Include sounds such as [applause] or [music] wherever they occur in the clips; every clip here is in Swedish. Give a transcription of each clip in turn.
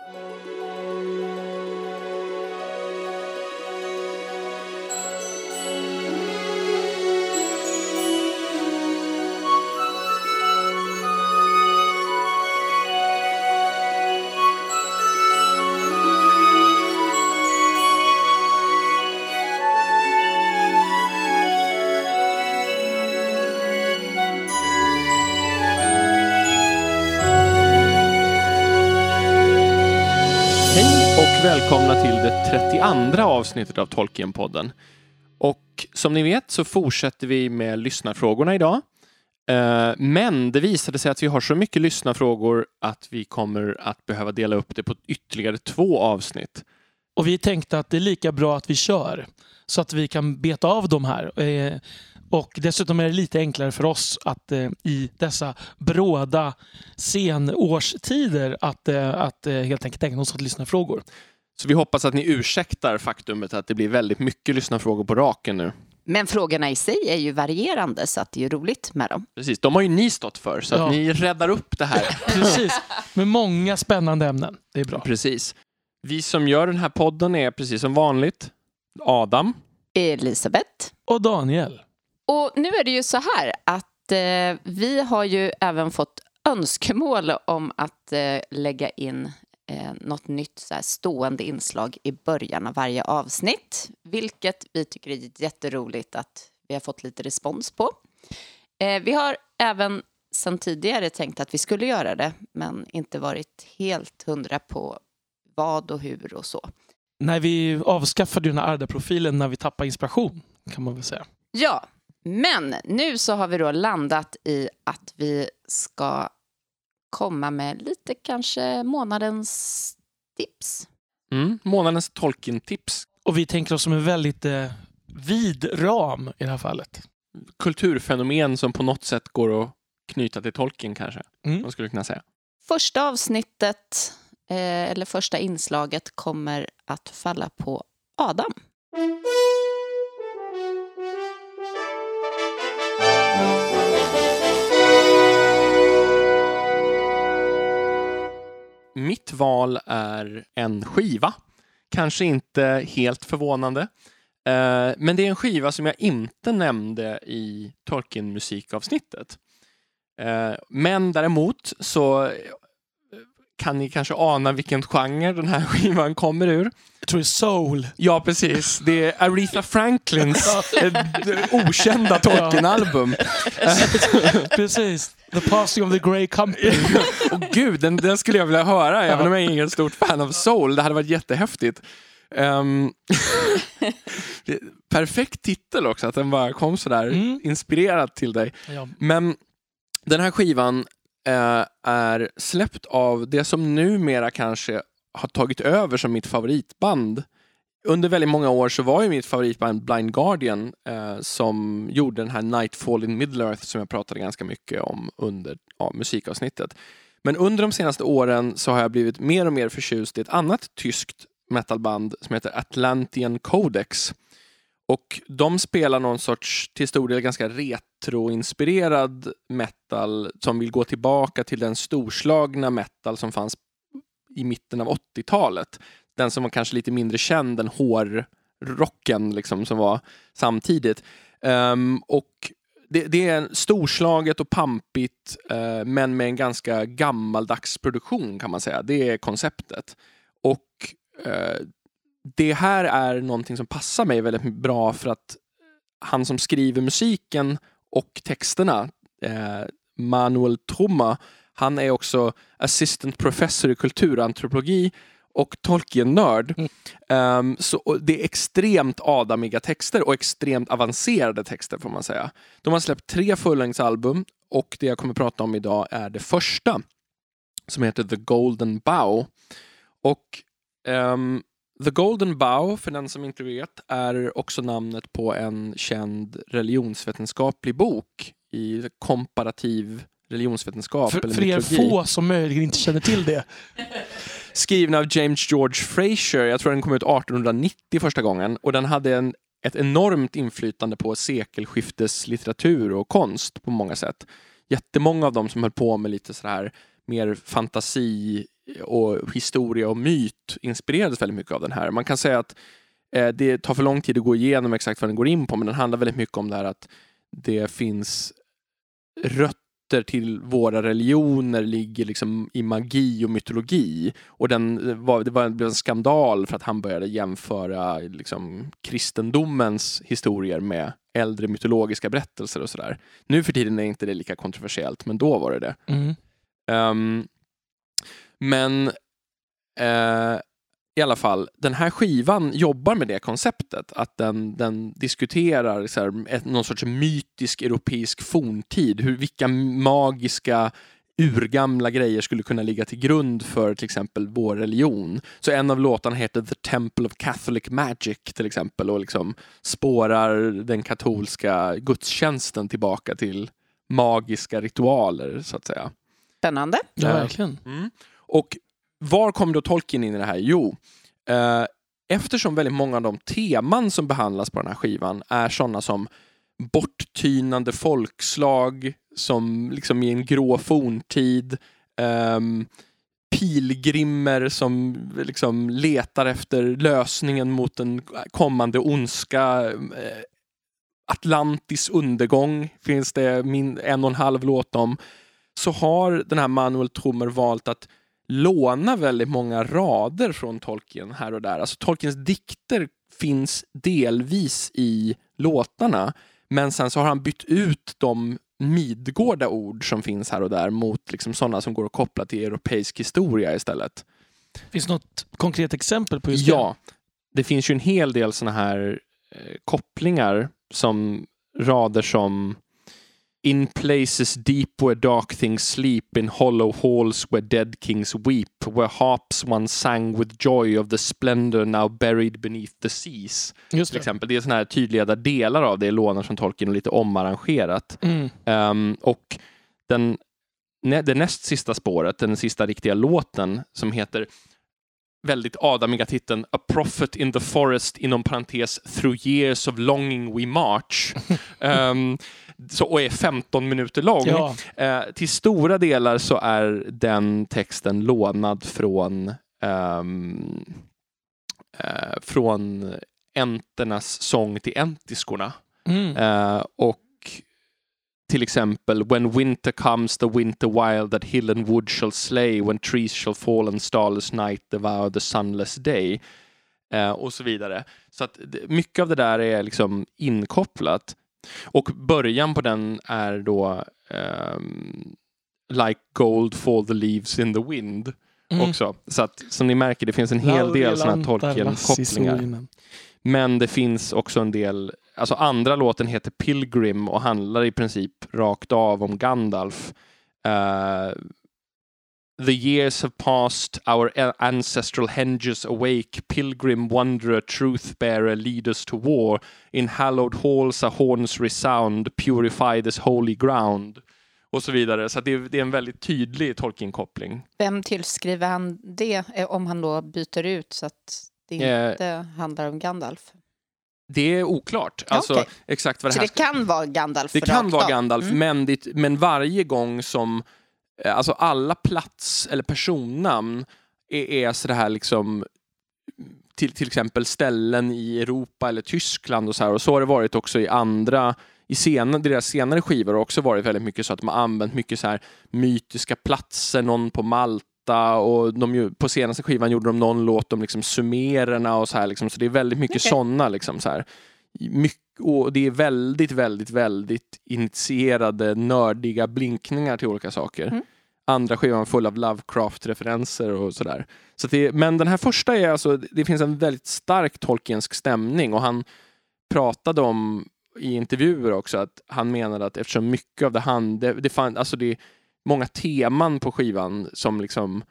Hej 32 avsnittet av Tolkienpodden. Och som ni vet så fortsätter vi med lyssnarfrågorna idag. Eh, men det visade sig att vi har så mycket lyssnarfrågor att vi kommer att behöva dela upp det på ytterligare två avsnitt. Och vi tänkte att det är lika bra att vi kör så att vi kan beta av de här. Eh, och dessutom är det lite enklare för oss att eh, i dessa bråda senårstider att, eh, att eh, helt enkelt ägna oss åt lyssnarfrågor. Så vi hoppas att ni ursäktar faktumet att det blir väldigt mycket lyssnarfrågor på raken nu. Men frågorna i sig är ju varierande så att det är ju roligt med dem. Precis, de har ju ni stått för, så Ja. att ni räddar upp det här. [laughs] Precis, med många spännande ämnen. Det är bra. Precis. Vi som gör den här podden är precis som vanligt Adam. Elisabeth. Och Daniel. Och nu är det ju så här att eh, vi har ju även fått önskemål om att eh, lägga in eh, något nytt så här, stående inslag i början av varje avsnitt, vilket vi tycker är jätteroligt att vi har fått lite respons på. Eh, vi har även sedan tidigare tänkt att vi skulle göra det, men inte varit helt hundra på vad och hur och så. När vi avskaffade den här Arda-profilen när vi tappade inspiration, kan man väl säga. Ja, men nu så har vi då landat i att vi ska komma med lite kanske månadens tips. Mm. Månadens Tolkien-tips. Och vi tänker oss som en väldigt eh, vid ram i det här fallet. Kulturfenomen som på något sätt går att knyta till Tolkien kanske, Mm. man skulle kunna säga. Första avsnittet, eh, eller första inslaget, kommer att falla på Adam. Mitt val är en skiva. Kanske inte helt förvånande. Eh, men det är en skiva som jag inte nämnde i Tolkien-musikavsnittet. Eh, men däremot så kan ni kanske ana vilken genre den här [laughs] skivan kommer ur. Jag tror det är soul. Ja, precis. Det är Aretha Franklins eh, okända Tolkien-album. [laughs] Precis. The passing of the Grey Company. [laughs] Och gud, den, den skulle jag vilja höra, även om jag är ingen stort fan av soul. Det hade varit jättehäftigt. Det- perfekt titel också, att den bara kom sådär Mm. inspirerad till dig. Ja. Men den här skivan eh, är släppt av det som numera kanske har tagit över som mitt favoritband. Under väldigt många år så var ju mitt favoritband Blind Guardian eh, som gjorde den här Nightfall in Middle-earth som jag pratade ganska mycket om under ja, musikavsnittet. Men under de senaste åren så har jag blivit mer och mer förtjust i ett annat tyskt metalband som heter Atlantian Codex. Och de spelar någon sorts, till stor del ganska retroinspirerad metal som vill gå tillbaka till den storslagna metal som fanns i mitten av 80-talet. Den som var kanske lite mindre känd än hårrocken liksom, som var samtidigt. Um, och det, det är storslaget och pampigt uh, men med en ganska gammaldags produktion kan man säga. Det är konceptet. Och uh, det här är någonting som passar mig väldigt bra för att han som skriver musiken och texterna, eh, Manuel Trumma, han är också assistant professor i kulturantropologi och Tolkien-nörd. Ehm, så och det är extremt adamiga texter och extremt avancerade texter får man säga. De har släppt tre fullängdsalbum och det jag kommer prata om idag är det första som heter The Golden Bow. Och ehm, The Golden Bow, för den som inte vet, är också namnet på en känd religionsvetenskaplig bok i komparativ religionsvetenskap För, eller för er få som möjligen inte känner till det. Skriven av James George Fraser. Jag tror den kom ut 1890 första gången och den hade en, ett enormt inflytande på sekelskifteslitteratur och konst på många sätt. Jättemånga av dem som höll på med lite så här mer fantasi och historia och myt inspirerades väldigt mycket av den här. Man kan säga att eh, det tar för lång tid att gå igenom exakt vad den går in på, men den handlar väldigt mycket om det här att det finns rötter till våra religioner ligger liksom i magi och mytologi. Och den var, det var blev en skandal för att han började jämföra liksom, kristendomens historier med äldre mytologiska berättelser och sådär. Nu för tiden är inte det lika kontroversiellt, men då var det det. Mm. Um, men uh, i alla fall, den här skivan jobbar med det konceptet. Att den, den diskuterar så här, ett, någon sorts mytisk europeisk forntid. Hur, vilka magiska urgamla grejer skulle kunna ligga till grund för till exempel vår religion. Så en av låtarna heter The Temple of Catholic Magic till exempel och liksom spårar den katolska gudstjänsten tillbaka till magiska ritualer så att säga. Spännande. Ja, Ja. verkligen. Mm. Och var kom då Tolkien in i det här? Jo, eh, eftersom väldigt många av de teman som behandlas på den här skivan är sådana som borttynande folkslag som liksom i en grå forntid, ehm, pilgrimer som liksom letar efter lösningen mot en kommande ondska. Eh, Atlantis undergång finns det min, en och en halv låt om. Så har den här Manuel Trummer valt att låna väldigt många rader från Tolkien här och där. Alltså Tolkiens dikter finns delvis i låtarna, men sen så har han bytt ut de midgårda ord som finns här och där mot liksom sådana som går att koppla till europeisk historia istället. Finns det något konkret exempel på just Ja, det finns ju en hel del sådana här eh, kopplingar som rader som In places deep where dark things sleep, in hollow halls where dead kings weep, where harps once sang with joy of the splendor now buried beneath the seas. det? Just Till det. exempel. Det är sådana här tydliga delar av det lånar från Tolkien och lite omarrangerat. Mm. Ehm, och den, det näst sista spåret, den sista riktiga låten som heter väldigt adamiga titeln A Prophet in the Forest inom parentes Through years of longing we march. [laughs] Ehm, så, och är 15 minuter lång. Ja, Eh, till stora delar så är den texten lånad från ehm, eh, från Enternas sång till Entiskorna. mm. Eh, och till exempel When winter comes the winter wild that hill and wood shall slay when trees shall fall and starless night devour the sunless day. Eh, och så vidare. Så att mycket av det där är liksom inkopplat. Och början på den är då ehm, Like gold fall the leaves in the wind Mm. också. Så att som ni märker, det finns en hel del sådana Tolkien-kopplingar. Men det finns också en del, alltså andra låten heter Pilgrim och handlar i princip rakt av om Gandalf. Eh, The years have passed, our a- ancestral henges awake, pilgrim, wanderer, truth bearer, lead us to war. In hallowed halls our horns resound, purify this holy ground. Och så vidare. Så det, är, det är en väldigt tydlig Tolkien-koppling. Vem tillskriver han det eh, om han då byter ut så att det Eh. inte handlar om Gandalf? Det är oklart, alltså okej. exakt vad det Så här det kan vara Gandalf Det kan vara? Gandalf, Mm. men, det, men varje gång som... eh, Alltså alla plats eller personnamn är, är så det här liksom till, till exempel ställen i Europa eller Tyskland och så här. Och så har det varit också i andra i senare, deras senare skivor har också varit väldigt mycket så att de har använt mycket så här mytiska platser, någon på Malta och de, på senaste skivan gjorde de någon låt om liksom sumererna och så här liksom, så det är väldigt mycket Okej. sådana liksom så här. Mycket, och det är väldigt, väldigt, väldigt initierade, nördiga blinkningar till olika saker. Mm. Andra skivan full av Lovecraft-referenser och sådär. Så att det, men den här första är alltså, det finns en väldigt stark Tolkiensk stämning och han pratade om i intervjuer också att han menade att eftersom mycket av det han, det, det, fann, alltså det många teman på skivan som liksom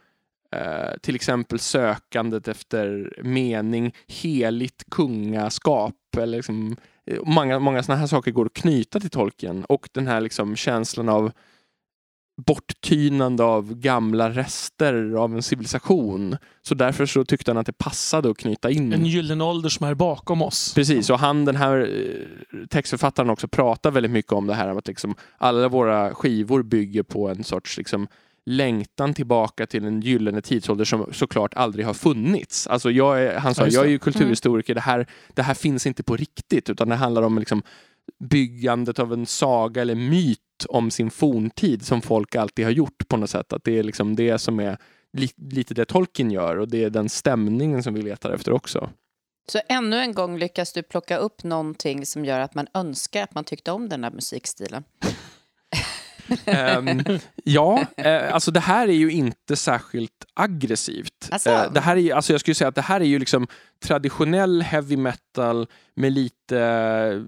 eh, till exempel sökandet efter mening, heligt kungaskap eller liksom, eh, många, många sådana här saker går att knyta till Tolkien och den här liksom känslan av borttynande av gamla rester av en civilisation. Så därför så tyckte han att det passade att knyta in En gyllene ålder som är bakom oss. Precis, och han den här eh, textförfattaren också pratar väldigt mycket om det här att liksom alla våra skivor bygger på en sorts liksom längtan tillbaka till en gyllene tidsålder som såklart aldrig har funnits. Alltså jag är, han sa, Ja, jag är ju kulturhistoriker, det, här, det här finns inte på riktigt utan det handlar om liksom byggandet av en saga eller myt om sin forntid som folk alltid har gjort på något sätt. Att det är liksom det som är li, lite det Tolkien gör och det är den stämningen som vi letar efter också. Så ännu en gång lyckas du plocka upp någonting som gör att man önskar att man tyckte om den där musikstilen. Ehm, ja, eh, alltså det här är ju inte särskilt aggressivt. Asså? Eh, det här är, ju- alltså jag skulle säga att det här är ju liksom traditionell heavy metal med lite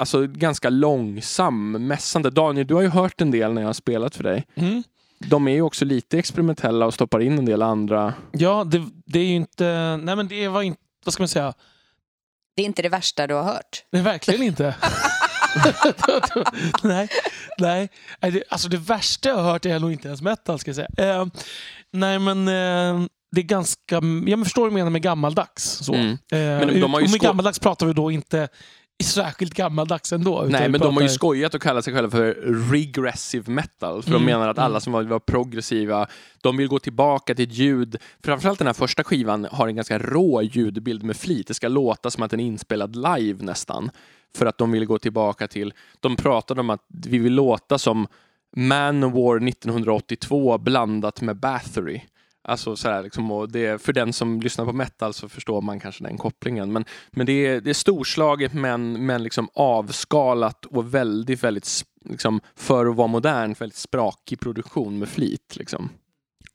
Alltså ganska långsam, mässande. Daniel, du har ju hört en del när jag har spelat för dig. Mm. De är ju också lite experimentella och stoppar in en del andra. Ja, det, det är ju inte... Nej, men det var inte... Vad ska man säga? Det är inte det värsta du har hört. Nej, verkligen inte. [laughs] nej, nej. Alltså det värsta jag har hört är nog inte ens metal, ska jag säga. Eh, nej, men eh, det är ganska... Jag förstår vad du menar med gammaldags. Så. Mm. Eh, Men de har ju och med gammaldags pratar vi då inte särskilt gammaldags ändå. Nej, men de har ju skojat och kallat sig själva för regressive metal. För Mm, de menar att alla mm. som var, var progressiva, de vill gå tillbaka till ett ljud. Framförallt den här första skivan har en ganska rå ljudbild med flit. Det ska låta som att den är inspelad live nästan. För att de vill gå tillbaka till, de pratade om att vi vill låta som Manowar 1982 blandat med Bathory. Alltså så här, liksom, och det, för den som lyssnar på metal så förstår man kanske den kopplingen. Men, men det, är, det är storslaget men, men liksom avskalat och väldigt, väldigt liksom, för att vara modern, väldigt sprakig produktion med flit. Liksom.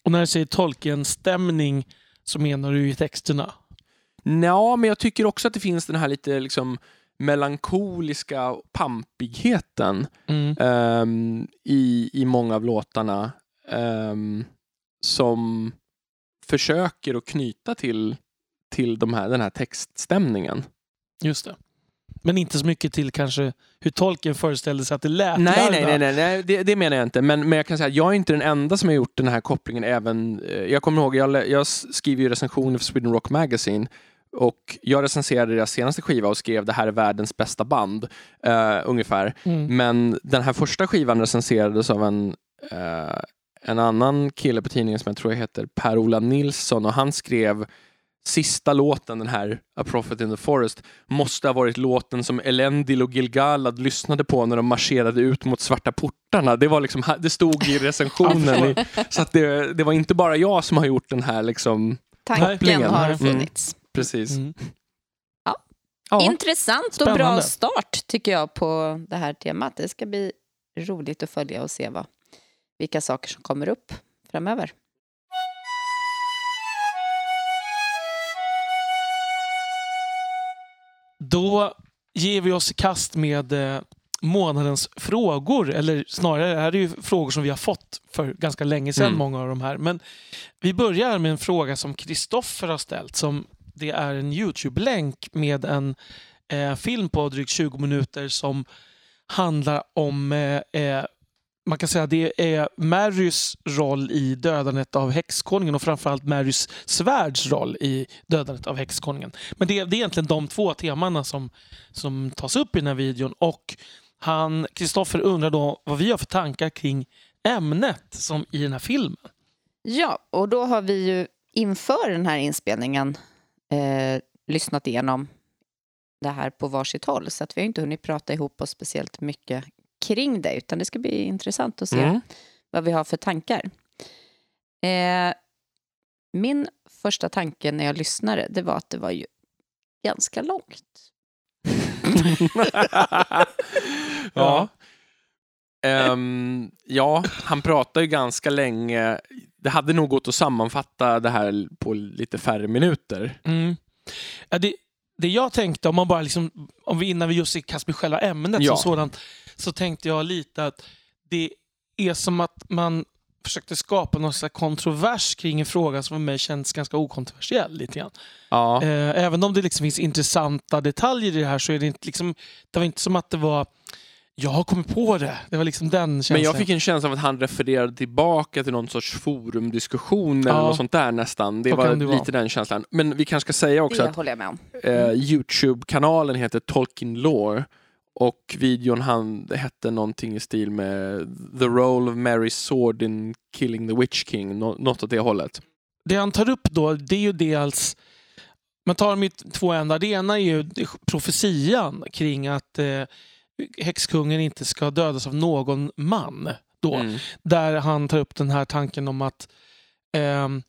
Och när du säger Tolkien-stämning så menar du ju texterna. Ja, men jag tycker också att det finns den här lite liksom, melankoliska pampigheten Mm. ehm, i, i många av låtarna ehm, som försöker att knyta till, till de här, den här textstämningen. Just det. Men inte så mycket till kanske hur Tolkien föreställde sig att det lät. Nej, nej, nej, nej, nej det, det menar jag inte. Men, men jag kan säga att jag är inte den enda som har gjort den här kopplingen. Även, eh, jag kommer ihåg, jag, jag skriver ju recensioner för Sweden Rock Magazine och jag recenserade deras senaste skiva och skrev det här är världens bästa band, eh, ungefär. Mm. Men den här första skivan recenserades av en, eh, en annan kille på tidningen som jag tror heter Per-Ola Nilsson och han skrev sista låten, den här A Prophet in the Forest, måste ha varit låten som Elendil och Gilgalad lyssnade på när de marscherade ut mot svarta portarna. Det, var liksom, det stod i recensionen. i, så att det, det var inte bara jag som har gjort den här liksom, Tanken Kopplingen. har Mm. funnits. precis. Mm. Ja. Intressant och Spännande. bra start tycker jag på det här temat. Det ska bli roligt att följa och se vad, vilka saker som kommer upp framöver. Då ger vi oss i kast med eh, månadens frågor. Eller snarare, det här är ju frågor som vi har fått för ganska länge sedan, Mm. många av de här. Men vi börjar med en fråga som Kristoffer har ställt. Som det är en Youtube-länk med en eh, film på drygt 20 minuter som handlar om eh, eh, man kan säga att det är Marys roll i dödandet av häxkonungen och framförallt Marys svärds roll i dödandet av häxkonungen. Men det, det är egentligen de två temana som, som tas upp i den här videon. Och han, Kristoffer undrar då vad vi har för tankar kring ämnet som i den här filmen. Ja, och då har vi ju inför den här inspelningen eh, lyssnat igenom det här på varsitt håll. Så att vi har inte hunnit prata ihop oss speciellt mycket kring det. Utan det ska bli intressant att se Mm. vad vi har för tankar. Eh, min första tanke när jag lyssnade, det var att det var ju ganska långt. [laughs] ja. Ehm, ja, han pratar ju ganska länge. Det hade nog gått att sammanfatta det här på lite färre minuter. Mm. Ja, det, det jag tänkte, om man bara liksom, om vi innan vi just gick kast med själva ämnet Ja. som sådant, så tänkte jag lite att det är som att man försökte skapa någon slags kontrovers kring en fråga som för mig känns ganska okontroversiell. Lite grann. Ja. Eh, även om det liksom finns intressanta detaljer i det här så är det inte, liksom, det var inte som att det var jag har kommit på det. Det var liksom den känslan. Men jag fick en känsla av att han refererade tillbaka till någon sorts forumdiskussion eller Ja. något sånt där nästan. Det Så var det vara. lite den känslan. Men vi kanske ska säga också Det att eh, Youtube-kanalen heter Tolkien Lore Och videon han, hette någonting i stil med The role of Mary's sword in killing the Witch King. Nå, något åt det hållet. Det han tar upp då, det är ju dels... Man tar mitt två ändar. Det ena är ju profetian kring att eh, häxkungen inte ska dödas av någon man. Då, Mm. Där han tar upp den här tanken om att ehm,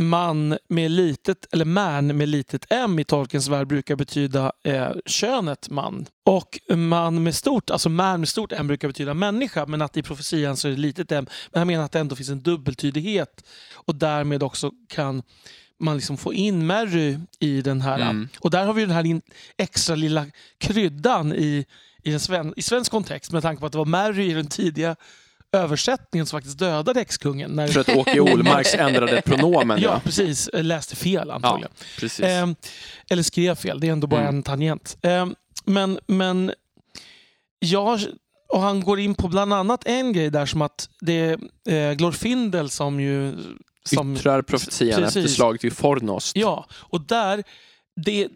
man med litet, eller man med litet m i Tolkiens värld brukar betyda eh, könet man. Och man med stort, alltså man med stort m brukar betyda människa men att i profetian så är det litet m. Men han menar att det ändå finns en dubbeltydighet och därmed också kan man liksom få in Mary i den här. Mm. Och där har vi den här extra lilla kryddan i, i, en sven, i svensk kontext med tanke på att det var Mary i den tidiga översättningen som faktiskt dödade häxkungen. När... För att Åke [laughs] Olmarks ändrade pronomen. Ja, Ja, precis. Läste fel antagligen. precis. Ehm, eller skrev fel, det är ändå bara Mm. en tangent. Ehm, men, men jag, och han går in på bland annat en grej där som att det är eh, Glorfindel som ju... Som, Yttrar profetian Precis. efter slaget vid Fornost. Ja, och där... Det,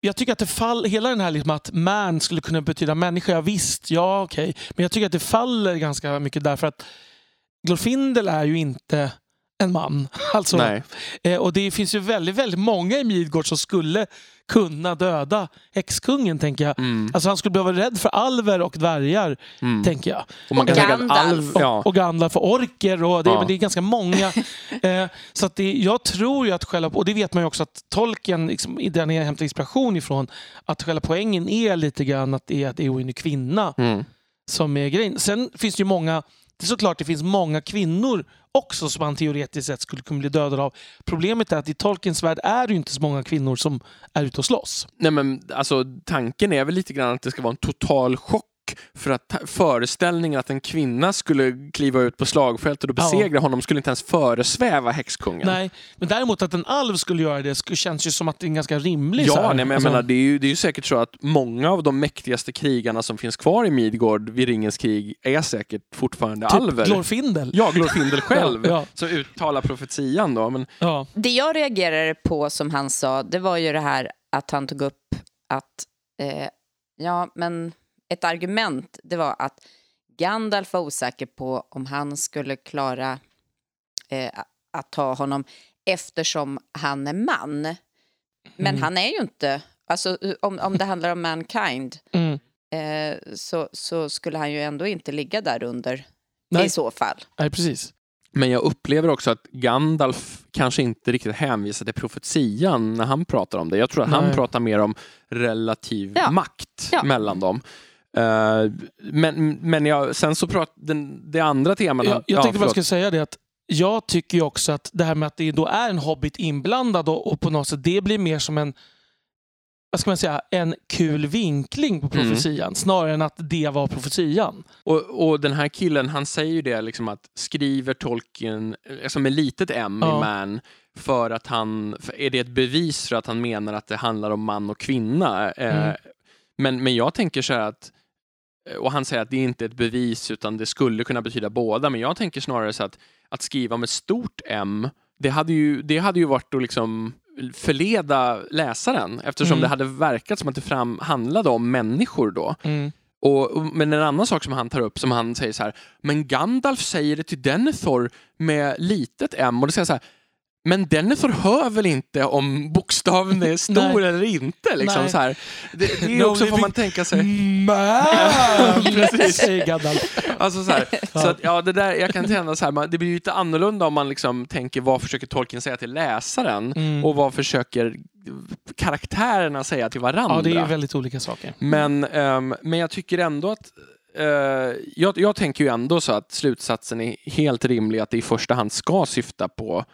jag tycker att det fall, hela den här liksom att man skulle kunna betyda människa, ja, visst, ja okej. Men jag tycker att det faller ganska mycket därför att Glorfindel är ju inte en man. [laughs] Alltså. Eh, och det finns ju väldigt, väldigt många i Midgård som skulle kunna döda häxkungen, tänker jag. Mm. Alltså han skulle behöva vara rädd för alver och dvärgar, Mm. tänker jag. Och man kan Och Gandalf. alv... Och, Ja. och Gandalf och orker. Och det, Ja. men det är ganska många. [laughs] eh, så att det, jag tror ju att själva, och det vet man ju också att Tolkien, liksom, i den jag hämtar inspiration ifrån, att själva poängen är lite grann att det är att Eowyn är kvinna Mm. som är grejen. Sen finns det ju många, det är såklart det finns många kvinnor också som han teoretiskt sett skulle kunna bli dödad av. Problemet är att i Tolkiens värld är det ju inte så många kvinnor som är ute och slåss. Nej, men alltså, tanken är väl lite grann att det ska vara en total chock för att föreställningen att en kvinna skulle kliva ut på slagfältet och Ja. besegra honom skulle inte ens föresväva häxkungen. Nej, men däremot att en alv skulle göra det känns ju som att det är en ganska rimlig... Ja, nej, men jag alltså- menar, det, är ju, det är ju säkert så att många av de mäktigaste krigarna som finns kvar i Midgård vid Ringens krig är säkert fortfarande typ alver. Glorfindel. Ja, Glorfindel själv, [laughs] Ja, som uttalar profetian då. Men, ja. Det jag reagerade på som han sa, det var ju det här att han tog upp att, eh, ja men ett argument, det var att Gandalf var osäker på om han skulle klara eh, att ta honom eftersom han är man. Men Mm. han är ju inte, alltså om, om det handlar om mankind [laughs] Mm. eh, så, så skulle han ju ändå inte ligga där under Nej. i så fall. Nej, precis. men jag upplever också att Gandalf kanske inte riktigt hänvisar till profetian när han pratar om det. Jag tror att han Nej. pratar mer om relativ Ja. makt Ja. mellan dem. Eh, men men jag, sen så pratar den, det andra temat... Jag, jag ja, tänkte bara skulle säga det att jag tycker ju också att det här med att det då är en hobbit inblandad och, och på något sätt det blir mer som en vad ska man säga, en kul vinkling på Mm. profetian snarare än att det var profetian. Och, och den här killen, han säger ju det liksom att skriver Tolkien, alltså med litet m Ja. i man, för att han, är det ett bevis för att han menar att det handlar om man och kvinna? Eh, Mm. men, men jag tänker så här att, och han säger att det är inte ett bevis utan det skulle kunna betyda båda, men jag tänker snarare så att, att skriva med stort M, det hade ju, det hade ju varit att liksom förleda läsaren eftersom Mm. det hade verkat som att det fram handlade om människor då. Mm. Och, och- men en annan sak som han tar upp, som han säger så här, men Gandalf säger det till Denethor med litet m och då säger så här, men Denethor hör väl inte om bokstaven är stor eller inte? Liksom, Nej. så här. Det, det är också, får man tänka sig. [laughs] Precis. Alltså så här, så att, ja, det där, jag kan känna så här, man, det blir lite annorlunda om man liksom tänker vad försöker Tolkien säga till läsaren Mm. och vad försöker karaktärerna säga till varandra. Ja, det är ju väldigt olika saker. Men, ehm, men jag tycker ändå att eh, jag, jag tänker ju ändå så att slutsatsen är helt rimlig att det i första hand ska syfta på,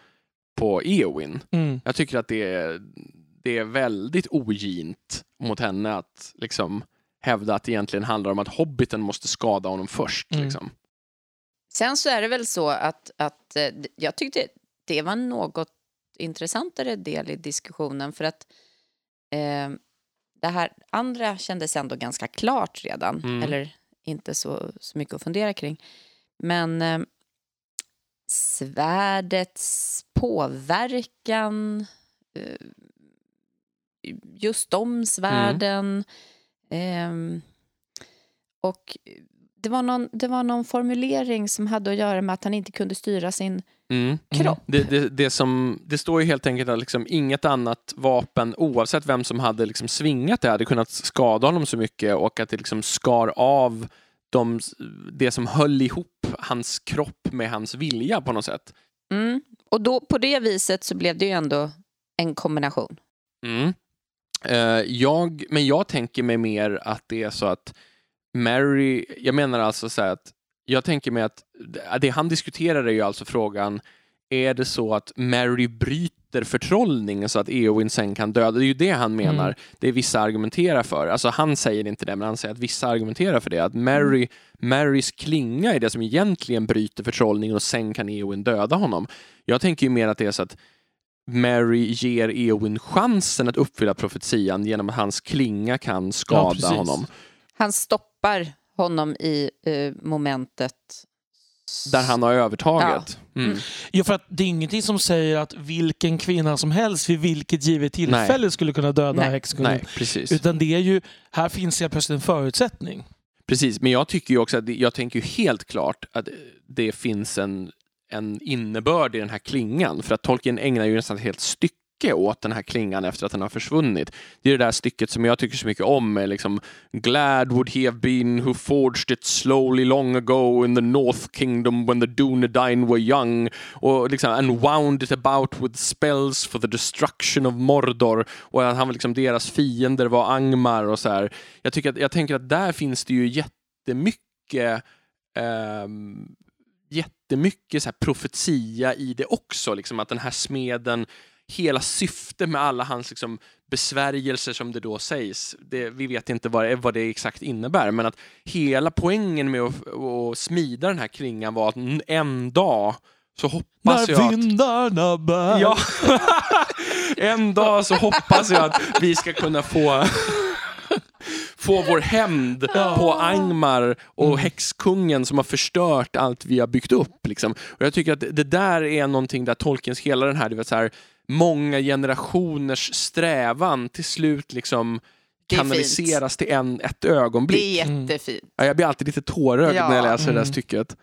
på Eowyn. Mm. Jag tycker att det är, det är väldigt ogint mot henne att liksom hävda att det egentligen handlar om att hobbiten måste skada honom först. Mm. Liksom. Sen så är det väl så att, att eh, jag tyckte det var en något intressantare del i diskussionen för att eh, det här andra kändes ändå ganska klart redan, Mm. eller inte så, så mycket att fundera kring. Men eh, svärdets påverkan, eh, just de svärden, eh, Och det var, någon, det var någon formulering som hade att göra med att han inte kunde styra sin Mm. kropp. Det, det, det, som, det står ju helt enkelt att liksom inget annat vapen, oavsett vem som hade liksom svingat det, hade kunnat skada honom så mycket och att det liksom skar av de, det som höll ihop hans kropp med hans vilja på något sätt. Mm. Och då, på det viset så blev det ju ändå en kombination. Mm. Eh, jag, men jag tänker mig mer att det är så att Mary, jag menar alltså så här att jag tänker mig att det han diskuterar är ju alltså frågan är det så att Mary bryter förtrollningen så att Eowyn sen kan döda? Det är ju det han menar. Mm. Det är vissa argumenterar för. Alltså han säger inte det, men han säger att vissa argumenterar för det. Att Mary, Marys klinga är det som egentligen bryter förtrollningen och sen kan Eowyn döda honom. Jag tänker ju mer att det är så att Mary ger Eowyn chansen att uppfylla profetian genom att hans klinga kan skada precis. honom. Han stoppar honom i eh, momentet. Där han har övertaget. Mm. Ja, för att det är ingenting som säger att vilken kvinna som helst vid vilket givet tillfälle skulle kunna döda Nej. häxkungen. Nej, precis. Utan det är ju, här finns helt plötsligt en förutsättning. Precis, men jag tycker ju också att jag tänker ju helt klart att det finns en, en innebörd i den här klingan. För att Tolkien ägnar ju nästan ett helt stycke åt den här klingan efter att den har försvunnit. Det är det där stycket som jag tycker så mycket om. Med liksom, Glad would he have been who forged it slowly long ago in the North Kingdom when the Dunedain were young. Och liksom, and wound it about with spells for the destruction of Mordor. Och att han, liksom, deras fiender var Angmar och så här. Jag, tycker att, jag tänker att där finns det ju jättemycket ehm, jättemycket så här profetia i det också. Liksom, att den här smeden, hela syftet med alla hans liksom, besvärjelser som det då sägs, det, vi vet inte vad, det- vad det exakt innebär, men att hela poängen med att, att smida den här klingan var att en- dag så hoppas jag När att vindarna bär. Ja. [laughs] en dag så hoppas jag att vi ska kunna få få vår hämnd på Angmar och häxkungen som har förstört allt vi har byggt upp. Liksom. Och jag tycker att det där är någonting där Tolkiens hela den här, vet, så här många generationers strävan till slut liksom kanaliseras till en, ett ögonblick. Det är Mm. jättefint. Ja, jag blir alltid lite tårögd Ja. när jag läser det där Mm. stycket.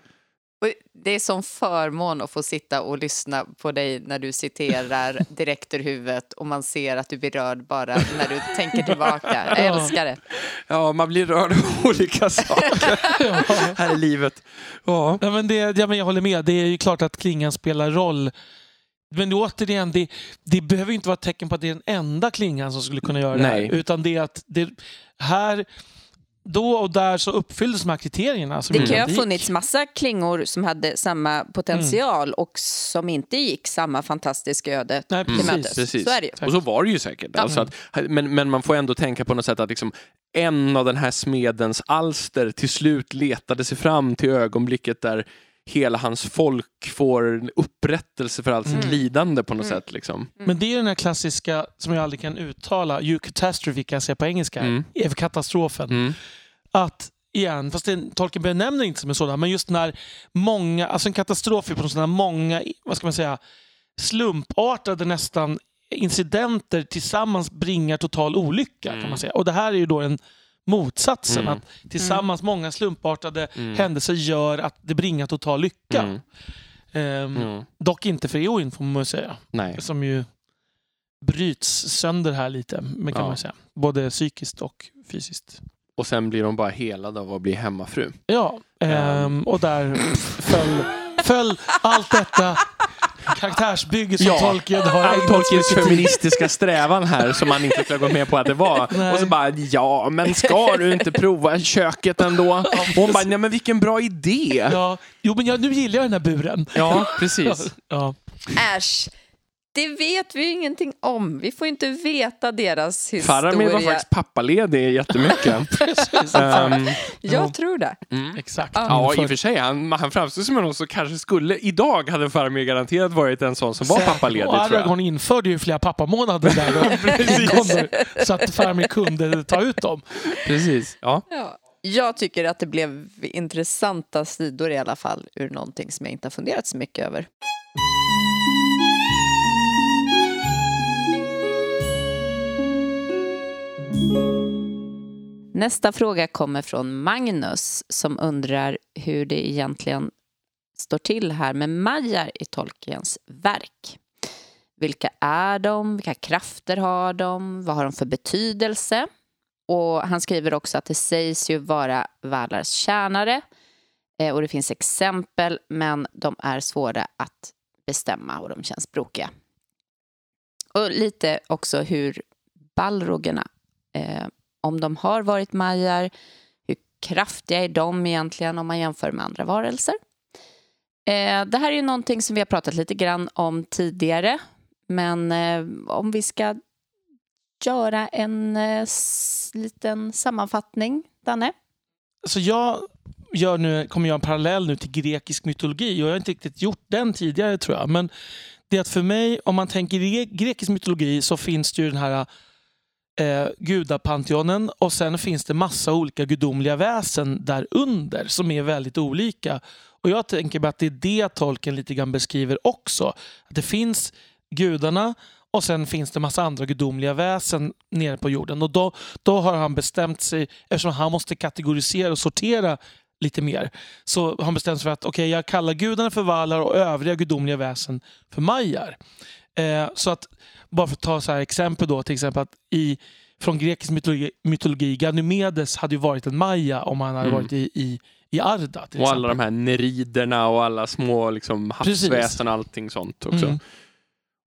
Och det är som förmån att få sitta och lyssna på dig när du citerar [laughs] direkt ur huvudet och man ser att du blir rörd bara när du tänker tillbaka. [laughs] Jag Ja. älskar det. Ja, man blir rörd av [laughs] olika saker här i livet. Ja. Ja, men det, ja, men jag håller med. Det är ju klart att klingan spelar roll. Men återigen, det, det behöver ju inte vara ett tecken på att det är den enda klingan som skulle kunna göra Nej. det här. Utan det är att det, här, då och där så uppfylldes de här kriterierna. Som Det kan ju ha funnits massa klingor som hade samma potential och som inte gick samma fantastiska öde Nej, till precis. mötes. Precis. Så är det ju. Och så var det ju säkert. Alltså att, men, men man får ändå tänka på något sätt att liksom en av den här smedens alster till slut letade sig fram till ögonblicket där hela hans folk får en upprättelse för allt sitt Mm. lidande på något sätt. Liksom. Men det är den här klassiska, som jag aldrig kan uttala, eucatastrophe kan jag säga på engelska, Mm. är katastrofen. Mm. Att, igen, fast det, Tolkien benämner inte som en sådan, men just när många, alltså en katastrof är på något sätt när många, vad ska man säga, slumpartade nästan incidenter tillsammans bringar total olycka kan Mm. man säga. Och det här är ju då en motsatsen, Mm. att tillsammans många slumpartade Mm. händelser gör att det bringar total lycka. Mm. Ehm, Mm. Dock inte för Eowyn får man ju säga Nej. som ju bryts sönder här lite, men kan Ja. man säga. Både psykiskt och fysiskt. Och sen blir de bara helade av att bli hemmafru. Ja, ehm, och där föll, föll allt detta karaktärsbygge som Ja, Tolkien har ägnat Tolkiens feministiska strävan här som man inte skulle gå med på att det var. Nej. Och så bara, ja men ska du inte prova köket ändå? Och hon bara, nej men vilken bra idé! Ja, jo, men jag, nu gillar jag den här buren. Ja, precis. [laughs] Ja. Äsch, det vet vi ju ingenting om. Vi får inte veta deras Faramir var historia. faktiskt pappaledig jättemycket. [laughs] Precis. Ehm, Jag tror det. mm. Exakt. Ja, i och för sig. Han, han framstår som någon som kanske skulle... Idag hade Faramir garanterat varit en sån som var pappaledig, Och. Aragorn införde ju flera pappamånader där [laughs] så att Faramir kunde ta ut dem. Precis. Ja. Ja. Jag tycker att det blev intressanta sidor i alla fall ur någonting som jag inte har funderat så mycket över. Nästa fråga kommer från Magnus som undrar hur det egentligen står till här med Majar i Tolkiens verk. Vilka är de? Vilka krafter har de? Vad har de för betydelse? Och han skriver också att det sägs ju vara Valars tjänare eh, och det finns exempel men de är svåra att bestämma och de känns brokiga. Och lite också hur balrogerna, eh, om de har varit majar, hur kraftiga är de egentligen om man jämför med andra varelser? Eh, det här är ju någonting som vi har pratat lite grann om tidigare, men eh, om vi ska göra en eh, liten sammanfattning, Danne? Alltså jag gör nu, kommer göra en parallell nu till grekisk mytologi och jag har inte riktigt gjort den tidigare tror jag. Men det är att för mig, om man tänker i grekisk mytologi så finns det ju den här eh, gudapanteonen och sen finns det massa olika gudomliga väsen där under som är väldigt olika. Och Jag tänker mig att det är det tolken lite grann beskriver också. Att det finns gudarna och sen finns det massa andra gudomliga väsen nere på jorden. Och då, då har han bestämt sig, eftersom han måste kategorisera och sortera lite mer, så har han bestämt sig för att okay, jag kallar gudarna för valar och övriga gudomliga väsen för majar. Eh, så att, bara för att ta så här exempel då, till exempel att i, från grekisk mytologi, mytologi Ganymedes hade ju varit en maja om han hade Mm. varit i, i, i Arda. Och exempel. alla de här neriderna och alla små liksom, havsväsen och allting sånt också. Mm.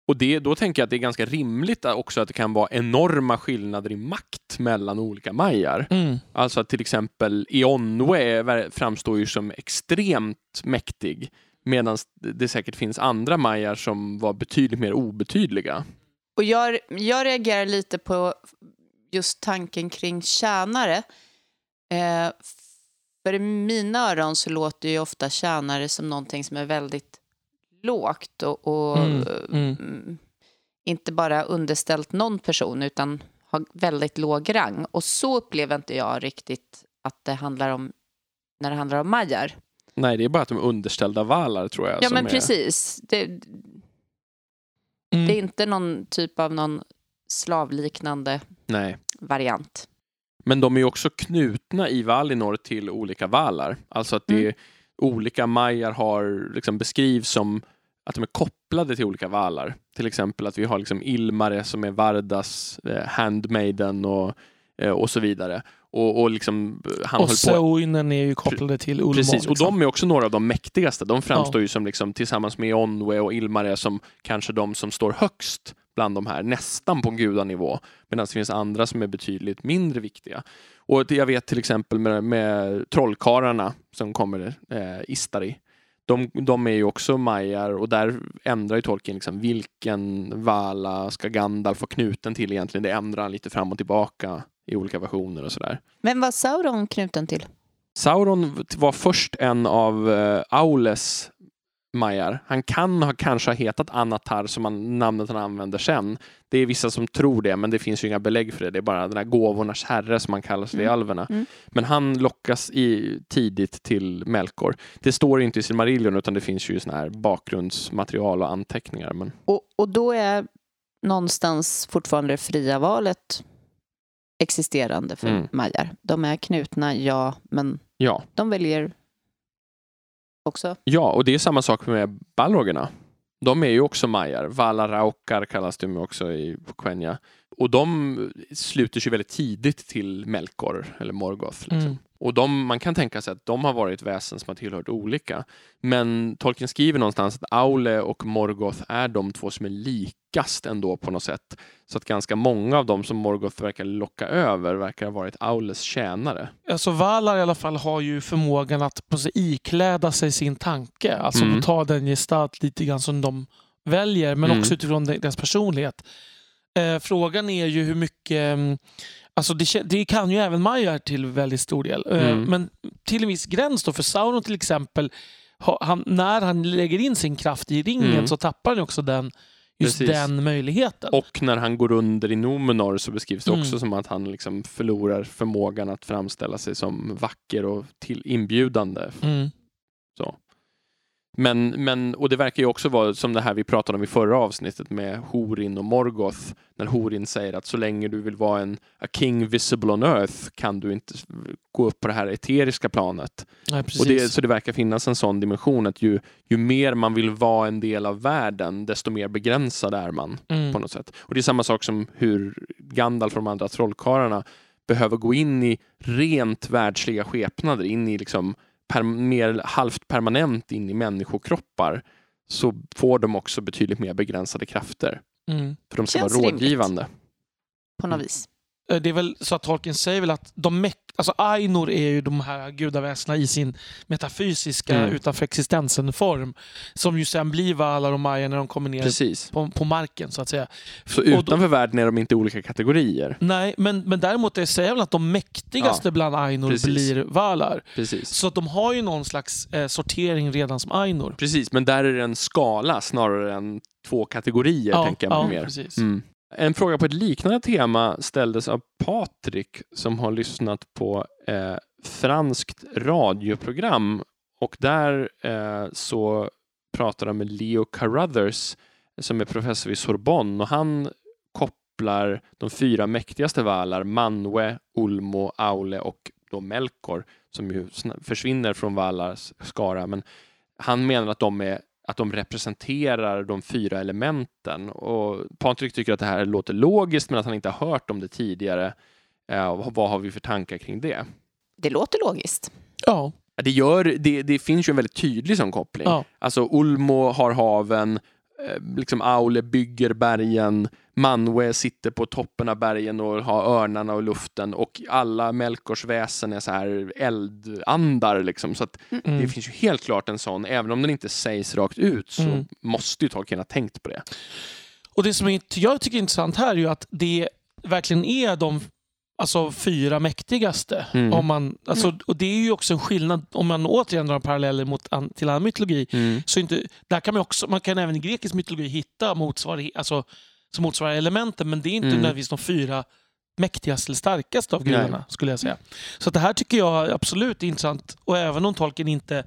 Och det, då tänker jag att det är ganska rimligt också att det kan vara enorma skillnader i makt mellan olika majar. Mm. Alltså att till exempel Ionwe framstår ju som extremt mäktig medan det säkert finns andra majar som var betydligt mer obetydliga. Och jag, jag reagerar lite på just tanken kring tjänare. Eh, för i mina öron så låter ju ofta tjänare som någonting som är väldigt lågt och, och Mm, mm. mm, inte bara underställt någon person utan har väldigt låg rang. Och så upplever inte jag riktigt att det handlar om när det handlar om majar. Nej, det är bara att de är underställda valar tror jag. Ja, men är, precis. Det, Mm. det är inte någon typ av någon slavliknande Nej. variant. Men de är ju också knutna i Valinor till olika valar. Alltså att det Mm. olika majar har liksom beskrivs som att de är kopplade till olika valar. Till exempel att vi har liksom Ilmare som är Vardas eh, handmaiden och, eh, och så vidare. Och, och liksom eh, han Och Soinen är ju kopplade till Ulmo. Precis, och liksom. de är också några av de mäktigaste. De framstår ju som liksom, tillsammans med Onwe och Ilmare som kanske de som står högst bland de här, nästan på gudanivå. Medan det finns andra som är betydligt mindre viktiga. Och jag vet till exempel med, med trollkarlarna som kommer, eh, Istari. De, de är ju också majar och där ändrar ju tolken liksom vilken vala ska Gandalf få knuten till egentligen. Det ändrar han lite fram och tillbaka i olika versioner och sådär. Men var Sauron knuten till? Sauron var först en av uh, Aules majar. Han kan ha kanske ha hetat Anatar som han, namnet han använder sen. Det är vissa som tror det, men det finns ju inga belägg för det. Det är bara den här gåvornas herre som man kallar sig i Mm. alverna. Mm. Men han lockas i, tidigt till Melkor. Det står inte i Silmarillion utan det finns ju sån här bakgrundsmaterial och anteckningar. Men Och, och då är någonstans fortfarande det fria valet existerande för Mm. majar. De är knutna, ja, men ja, de väljer också. ja, och det är samma sak med balrogerna. De är ju också majar. Valaraukar kallas de ju också i Quenya. Och de sluter sig väldigt tidigt till Melkor, eller Morgoth. Liksom. Mm. Och de, man kan tänka sig att de har varit väsen som har tillhört olika. Men Tolkien skriver någonstans att Aule och Morgoth är de två som är likast ändå på något sätt. Så att ganska många av dem som Morgoth verkar locka över verkar ha varit Aules tjänare. Alltså Valar i alla fall har ju förmågan att på sig ikläda sig sin tanke. Alltså Mm. ta den gestalt lite grann som de väljer, men Mm. också utifrån de- deras personlighet. Eh, frågan är ju hur mycket... Alltså det, det kan ju även Majar till väldigt stor del. Eh, Mm. Men till en viss gräns då. För Sauron till exempel, ha- han, när han lägger in sin kraft i ringen Mm. så tappar han också den, just Precis. den möjligheten. Och när han går under i Numenor så beskrivs det Mm. också som att han liksom förlorar förmågan att framställa sig som vacker och till inbjudande. Mm. Men, men, och det verkar ju också vara som det här vi pratade om i förra avsnittet med Horin och Morgoth. När Horin säger att så länge du vill vara en a king visible on earth kan du inte gå upp på det här eteriska planet. Nej, Och det, så det verkar finnas en sån dimension att ju, ju mer man vill vara en del av världen, desto mer begränsad är man mm. på något sätt. Och det är samma sak som hur Gandalf och de andra trollkarlarna behöver gå in i rent världsliga skepnader, in i liksom per, mer halvt permanent in i människokroppar, så får de också betydligt mer begränsade krafter. Mm. För de ska Känns vara rimligt. rådgivande. På något vis. Eh, Det är väl så att Tolkien säger väl att de alltså Ainur är ju de här gudaväsena i sin metafysiska Mm. utanför existensen-form. Som ju sen blir Valar och Maja när de kommer ner på, på marken så att säga. Så då- utanför världen är de inte olika kategorier. Nej, men, men däremot det säger väl att de mäktigaste bland Ainur precis. blir Valar. Precis. Så att de har ju någon slags eh, sortering redan som Ainur. Precis, men där är det en skala snarare än två kategorier, tänker jag ja, mer. precis. Mm. En fråga på ett liknande tema ställdes av Patrik som har lyssnat på eh, franskt radioprogram och där eh, så pratar han med Leo Carruthers som är professor vid Sorbonne och han kopplar de fyra mäktigaste valar, Manwe, Ulmo, Aule och då Melkor som ju försvinner från Valars skara. Men han menar att de, är, att de representerar de fyra elementen. Och Patrik tycker att det här låter logiskt men att han inte har hört om det tidigare. Eh, vad har vi för tankar kring det? Det låter logiskt. Ja, Det, gör, det, det finns ju en väldigt tydlig sån koppling. ja. Alltså Ulmo har haven, liksom Aule bygger bergen, Manwe sitter på toppen av bergen och har örnarna och luften och alla Melkors väsen är så här eldandar liksom. Så att det Mm. finns ju helt klart en sån, även om den inte sägs rakt ut så Mm. måste ju Tolkien ha tänkt på det. Och det som jag tycker är intressant här är ju att det verkligen är de alltså, fyra mäktigaste. Mm. Om man, alltså, och det är ju också en skillnad, om man återigen drar paralleller mot, an, till annan mytologi, så inte, där kan man, också, man kan även i grekisk mytologi hitta motsvarighet, alltså, som motsvarar elementen, men det är inte Mm. nödvändigtvis de fyra mäktigaste eller starkaste av gudarna, skulle jag säga. Så det här tycker jag absolut är intressant, och även om Tolkien inte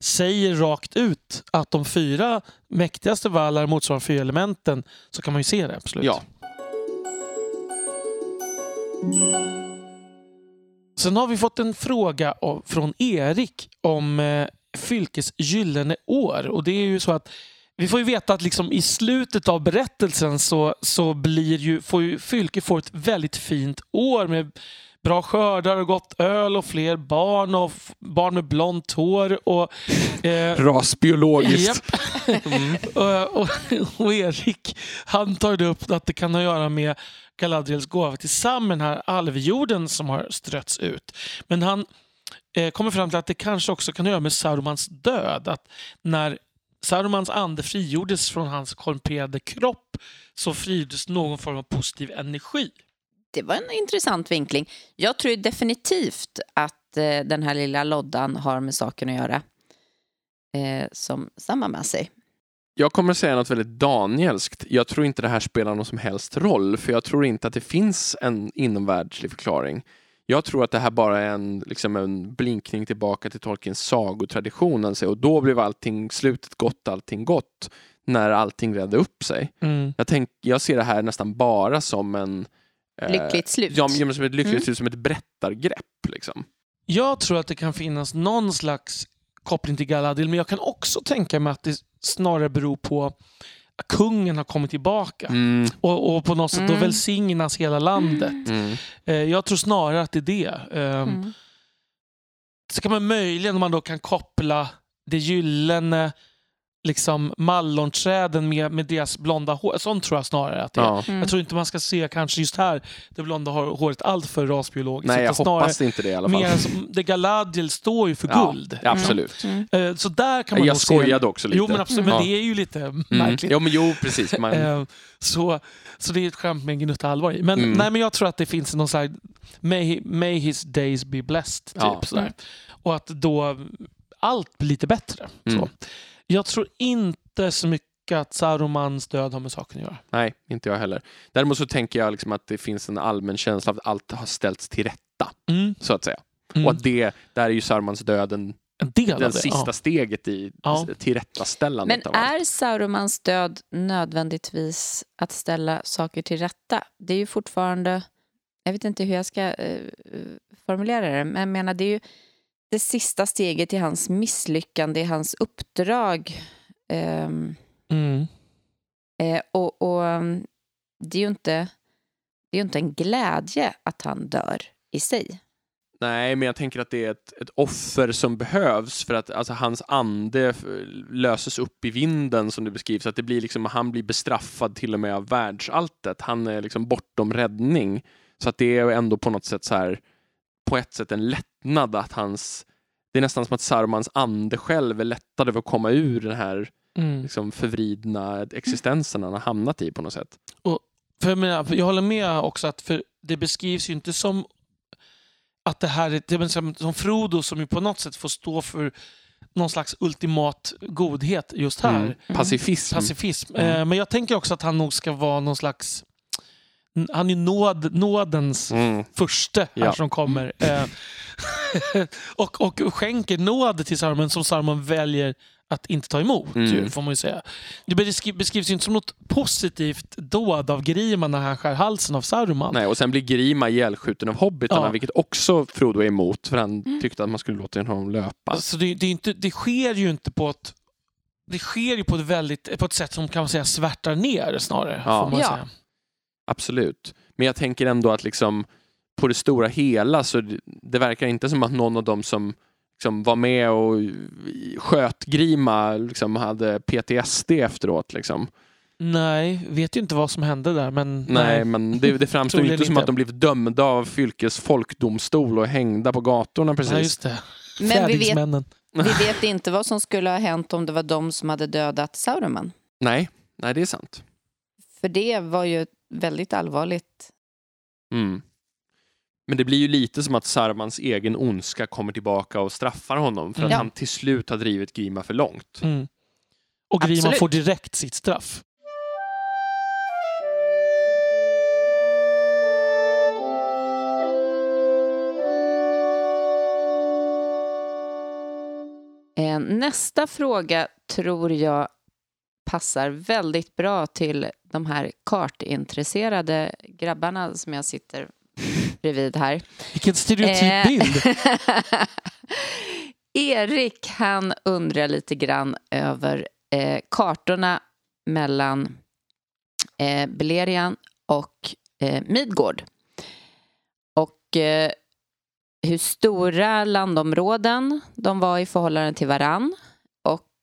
säger rakt ut att de fyra mäktigaste valar motsvarar fyra elementen, så kan man ju se det, absolut. Ja, Sen har vi fått en fråga av, från Erik om eh, Fylkes gyllene år. Och det är ju så att vi får ju veta att liksom i slutet av berättelsen så, så blir ju, får ju Fylke får ett väldigt fint år med bra skördar och gott öl och fler barn och barn med blont hår. Och, [laughs] eh, rasbiologiskt. Japp. [laughs] och, och, och Erik, han tar upp att det kan ha att göra med Galadriels gåva till Sam, den här alvjorden som har strötts ut. Men han eh, kommer fram till att det kanske också kan ha att göra med Sarumans död. Att när Sarumans ande frigjordes från hans korrumperade kropp så frigjordes någon form av positiv energi. Det var en intressant vinkling. Jag tror definitivt att eh, den här lilla loddan har med saken att göra. Eh, som samma med sig. Jag kommer att säga något väldigt Danielskt. Jag tror inte det här spelar någon som helst roll, för jag tror inte att det finns en inomvärldslig förklaring. Jag tror att det här bara är en, liksom en blinkning tillbaka till Tolkiens sagotradition. Alltså, och då blev allting, slutet gott, allting gott, när allting redde upp sig. Mm. Jag, tänk, jag ser det här nästan bara som en... eh, Lyckligt slut. Ja, men som ett lyckligt Mm. slut, som ett berättargrepp. Liksom. Jag tror att det kan finnas någon slags koppling till Galadriel, men jag kan också tänka mig att det snarare beror på att kungen har kommit tillbaka. Mm, Och, och på något sätt då Mm. välsignas hela landet. mm. Eh, jag tror snarare att det är det. Ehm, Mm. Så kan man möjligen, om man då kan koppla det gyllene liksom mallonträden med, med deras blonda hår. Sånt tror jag snarare att det är. Ja. Mm. Jag tror inte man ska se kanske just här det blonda hår- håret allt för rasbiologiskt. Nej, jag hoppas inte det i alla fall. mer som, det Galadriel står ju för Ja, guld. ja, absolut. Mm. Eh, Så där kan man Jag nog se- skojade också lite. Jo, men absolut. Ja. Men det är ju lite Mm. märkligt. Jo, men jo, precis. Man, Eh, Så, så det är ett skämt med en gnutta allvar i. Men, Mm. nej, men jag tror att det finns någon slags may, may his days be blessed. Typ, Ja. sådär. Mm. Och att då allt blir lite bättre. Mm. Så. Jag tror inte så mycket att Sarumans död har med saken att göra. Nej, inte jag heller. Däremot så tänker jag liksom att det finns en allmän känsla av att allt har ställts till rätta, Mm. så att säga. Mm. Och att det, där är ju Sarmans död en En del det. sista Ja. steget i Ja. tillrättaställandet Men är Saurumans död nödvändigtvis att ställa saker till rätta? Det är ju fortfarande... Jag vet inte hur jag ska eh, formulera det, men jag menar det är ju det sista steget i hans misslyckande, i hans uppdrag. Ehm, Mm. eh, och och um, det är ju inte, det är inte en glädje att han dör i sig. Nej, men jag tänker att det är ett, ett offer som behövs för att alltså, hans ande löses upp i vinden som det beskrivs. Att det blir liksom, han blir bestraffad till och med av världsalltet. Han är liksom bortom räddning. Så att det är ändå på något sätt så här, på ett sätt en lättnad att hans, det är nästan som att Sarumans ande själv är lättad över att komma ur den här Mm. liksom, förvridna existensen han har hamnat i på något sätt. För jag, menar, jag håller med också att för det beskrivs ju inte som att det här är det är som, som Frodo som ju på något sätt får stå för någon slags ultimat godhet just här. Mm. Pacifism. Pacifism. Mm. Eh, men jag tänker också att han nog ska vara någon slags... Han är nåd, nådens Mm. förste här Ja. som kommer. [laughs] Eh, [laughs] och, och skänker nåd till Saruman som Saruman väljer att inte ta emot, Mm. får man ju säga. Det beskri- beskrivs ju inte som något positivt dåd av Grima när han skär halsen av Saruman. Nej, och sen blir Grima ihjälskjuten av hobbitarna, Ja. vilket också Frodo är emot, för han tyckte att man skulle låta honom löpa. Alltså det, det, är inte, det sker ju inte på ett det sker ju på ett, väldigt, på ett sätt som kan man säga svärtar ner snarare. Ja. Får man Ja. säga. Absolut. Men jag tänker ändå att liksom på det stora hela så det, det verkar inte som att någon av dem som liksom var med och sköt Grima liksom hade PTSD efteråt. Liksom. Nej, vet ju inte vad som hände där. Men Nej, men det, det framstår Troligen inte som inte. att de blev dömda av Fylkes folkdomstol och hängda på gatorna precis. Ja, just det. Men vi vet, vi vet inte vad som skulle ha hänt om det var de som hade dödat Sauruman. Nej, nej, det är sant. För det var ju väldigt allvarligt. Mm. Men det blir ju lite som att Sarmans egen ondska kommer tillbaka och straffar honom för att han till slut har drivit Grima för långt. Mm. Och Grima Absolut. får direkt sitt straff. Eh, Nästa fråga tror jag passar väldigt bra till de här kartintresserade grabbarna som jag sitter bredvid här. Vilken stereotyp Eh, bild. [laughs] Erik han undrar lite grann över eh, kartorna mellan eh, Beleriand och eh, Midgård. Och eh, hur stora landområden de var i förhållande till varann.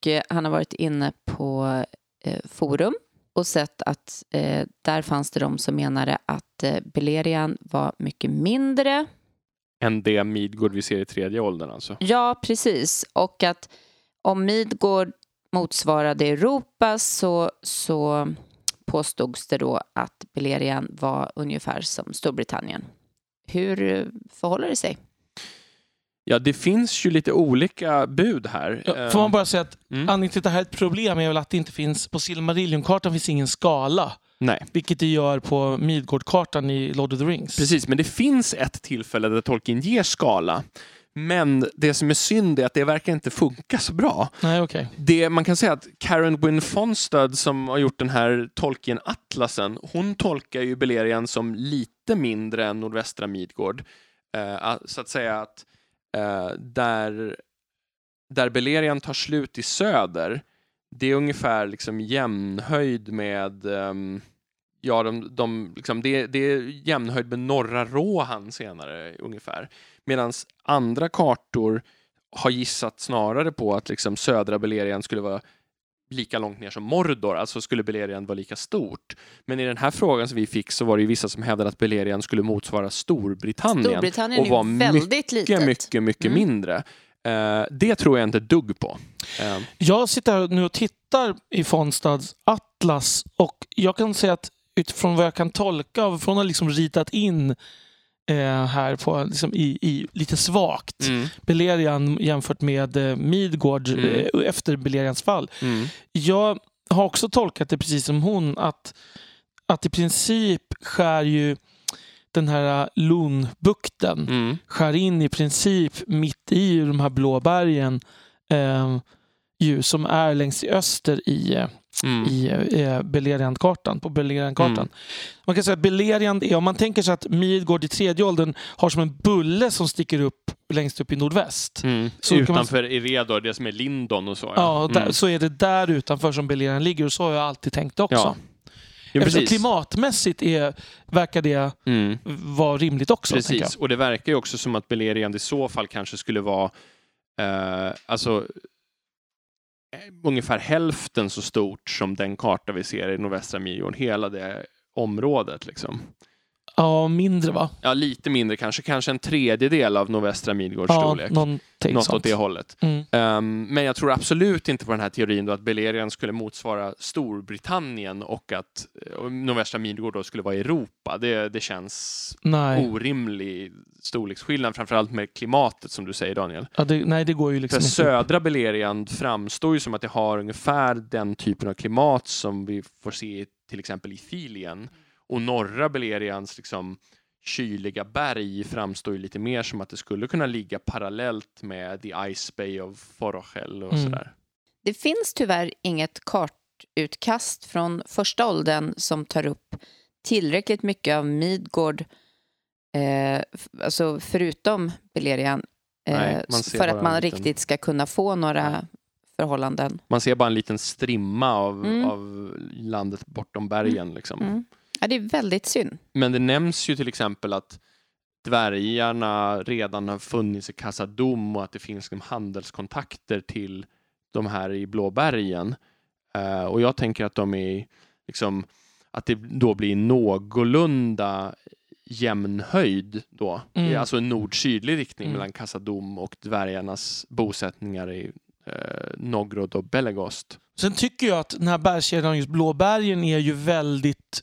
Och eh, han har varit inne på eh, forum och sett att eh, där fanns det de som menade att eh, Beleriand var mycket mindre Än det Midgård vi ser i tredje åldern alltså. Ja, precis. Och att om Midgård motsvarade Europa så, så påstods det då att Beleriand var ungefär som Storbritannien. Hur eh, förhåller det sig? Ja, det finns ju lite olika bud här. Ja, får man bara säga att Mm. anledningen till att det här är ett problem är väl att det inte finns på Silmarillion-kartan finns ingen skala. Nej, Vilket det gör på Midgård-kartan i Lord of the Rings. precis. Men det finns ett tillfälle där Tolkien ger skala. Men det som är synd är att det verkar inte funka så bra. Nej, okej. Det, man kan säga att Karen Wynne Fonstad som har gjort den här Tolkien-atlasen, hon tolkar ju Beleriand som lite mindre än nordvästra Midgård. Eh, så att säga att eh, Eh, där, där Beleriand tar slut i söder, det är ungefär liksom jämnhöjd med um, Ja, de, de, liksom, det, det är jämnhöjd med norra Rohan senare ungefär. Medan andra kartor har gissat snarare på att liksom södra Beleriand skulle vara lika långt ner som Mordor, alltså skulle Beleriand vara lika stort. Men i den här frågan som vi fick så var det ju vissa som hävdade att Beleriand skulle motsvara Storbritannien, Storbritannien och var är ju väldigt litet. mycket, mycket, mycket Mm. mindre. Eh, det tror jag inte dugg på. Eh, Jag sitter nu och tittar i Fonstads atlas och jag kan säga att utifrån vad jag kan tolka av, från att liksom ritat in eh, här på, liksom i, i lite svagt mm, Beleriand jämfört med eh, Midgård Mm. eh, efter Beleriands fall. mm, Jag har också tolkat det precis som hon att, att i princip skär ju den här Loonbukten Mm. skär in i princip mitt i de här blå bergen eh, ju, som är längst i öster i, Mm. i eh, Beleriandkartan, på Beleriandkartan. Mm. Man kan säga att Beleriand är, om man tänker sig att Midgård i tredje åldern har som en bulle som sticker upp längst upp i nordväst. Mm. Så kan man- Utanför Eredor, det som är Lindon och så. Ja, och där, Mm. så är det där utanför som Beleriand ligger och så har jag alltid tänkt också. Ja, Jo, Eftersom klimatmässigt är, verkar det Mm. vara rimligt också. Precis, och det verkar ju också som att Beleriand i så fall kanske skulle vara eh, alltså ungefär hälften så stort som den karta vi ser i nordvästra Midgård, hela det området liksom. Ja, mindre va? Ja, lite mindre kanske, kanske en tredjedel av nordvästra Midgårds Ja, storlek. någonting Något sånt. åt det hållet. Mm. Ehm, men jag tror absolut inte på den här teorin då att Beleriand skulle motsvara Storbritannien och att eh, nordvästra Midgård då skulle vara Europa. Det, det känns Nej. orimlig storleksskillnad, framförallt med klimatet som du säger Daniel. Ja, det, nej, det går ju För liksom inte. södra Beleriand framstår ju som att det har ungefär den typen av klimat som vi får se till exempel i Thilien. Och norra Beleriands liksom kyliga berg framstår ju lite mer som att det skulle kunna ligga parallellt med the Ice Bay of Forochel och Mm. sådär. Det finns tyvärr inget kartutkast från första åldern som tar upp tillräckligt mycket av Midgård, eh, alltså förutom Beleriand, eh, Nej, för att man en liten- riktigt ska kunna få några Nej. förhållanden. Man ser bara en liten strimma av, Mm. av landet bortom bergen. Liksom. Mm. Ja, det är väldigt synd. Men det nämns ju till exempel att dvärgarna redan har funnits i Casadum och att det finns liksom handelskontakter till de här i Blåbergen. Eh, och jag tänker att de är liksom att det då blir någorlunda jämn höjd då. Mm. Alltså en nord-sydlig riktning Mm. mellan Casadum och dvärgarnas bosättningar i eh, Nogrod och Belegost. Sen tycker jag att den här bergskedjan, just Blåbergen, är ju väldigt...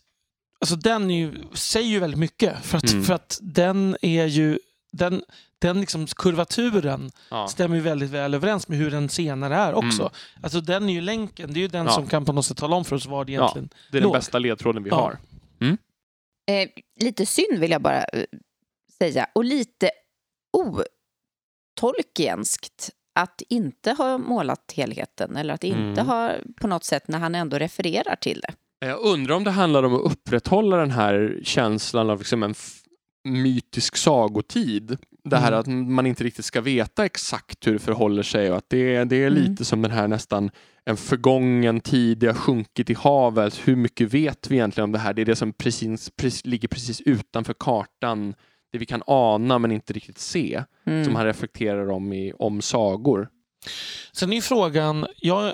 Alltså den är ju, säger ju väldigt mycket. För att, Mm. för att den är ju... Den, den liksom kurvaturen Ja. stämmer ju väldigt väl överens med hur den senare är också. Mm. Alltså den är ju länken, det är ju den Ja. som kan på något sätt tala om för oss vad det Ja. egentligen... Det är den låg. bästa ledtråden vi Ja. har. Eh, lite synd vill jag bara eh, säga. Och lite otolkienskt att inte ha målat helheten eller att inte Mm. ha på något sätt när han ändå refererar till det. Jag undrar om det handlar om att upprätthålla den här känslan av liksom en mytisk sagotid. Det här Mm. att man inte riktigt ska veta exakt hur det förhåller sig och att det, det är Mm. lite som den här nästan en förgången tid, det har sjunkit i havet. Hur mycket vet vi egentligen om det här? Det är det som precis, precis, ligger precis utanför kartan. Det vi kan ana men inte riktigt se. Mm. Som han reflekterar om i Om sagor. Sen är frågan, jag,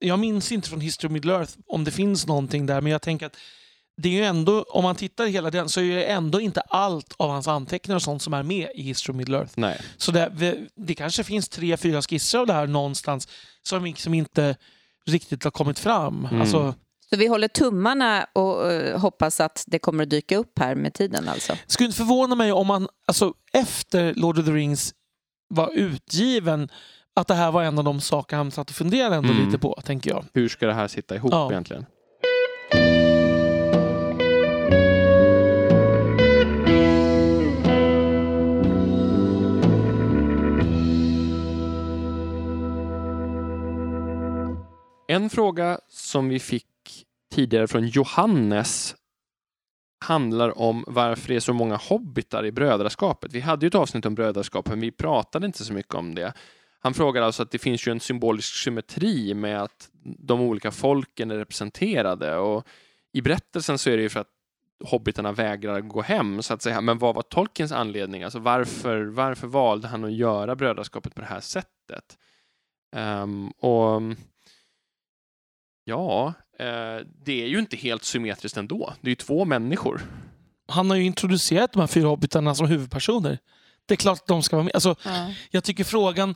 jag minns inte från History of Middle Earth om det finns någonting där, men jag tänker att det är ju ändå, om man tittar hela den så är det ändå inte allt av hans anteckningar och sånt som är med i History of Middle Earth. Nej. Så det, det kanske finns tre, fyra skisser av det här någonstans som liksom inte riktigt har kommit fram. Mm. Alltså, Så vi håller tummarna och eh, hoppas att det kommer att dyka upp här med tiden alltså. skulle inte förvåna mig om man alltså, efter Lord of the Rings var utgiven att det här var en av de saker han satt och funderade ändå Mm. lite på, tänker jag. Hur ska det här sitta ihop Ja. egentligen? En fråga som vi fick tidigare från Johannes handlar om varför det är så många hobbitar i brödraskapet. Vi hade ju ett avsnitt om brödraskap, men vi pratade inte så mycket om det. Han frågar alltså att det finns ju en symbolisk symmetri med att de olika folken är representerade och i berättelsen så är det ju för att hobbitarna vägrar gå hem så att säga. Men vad var Tolkiens anledning? Alltså varför, varför valde han att göra brödraskapet på det här sättet? Ehm, och ja, eh, det är ju inte helt symmetriskt ändå. Det är ju två människor. Han har ju introducerat de här fyra hobbitarna som huvudpersoner. Det är klart att de ska vara med. Alltså, jag tycker frågan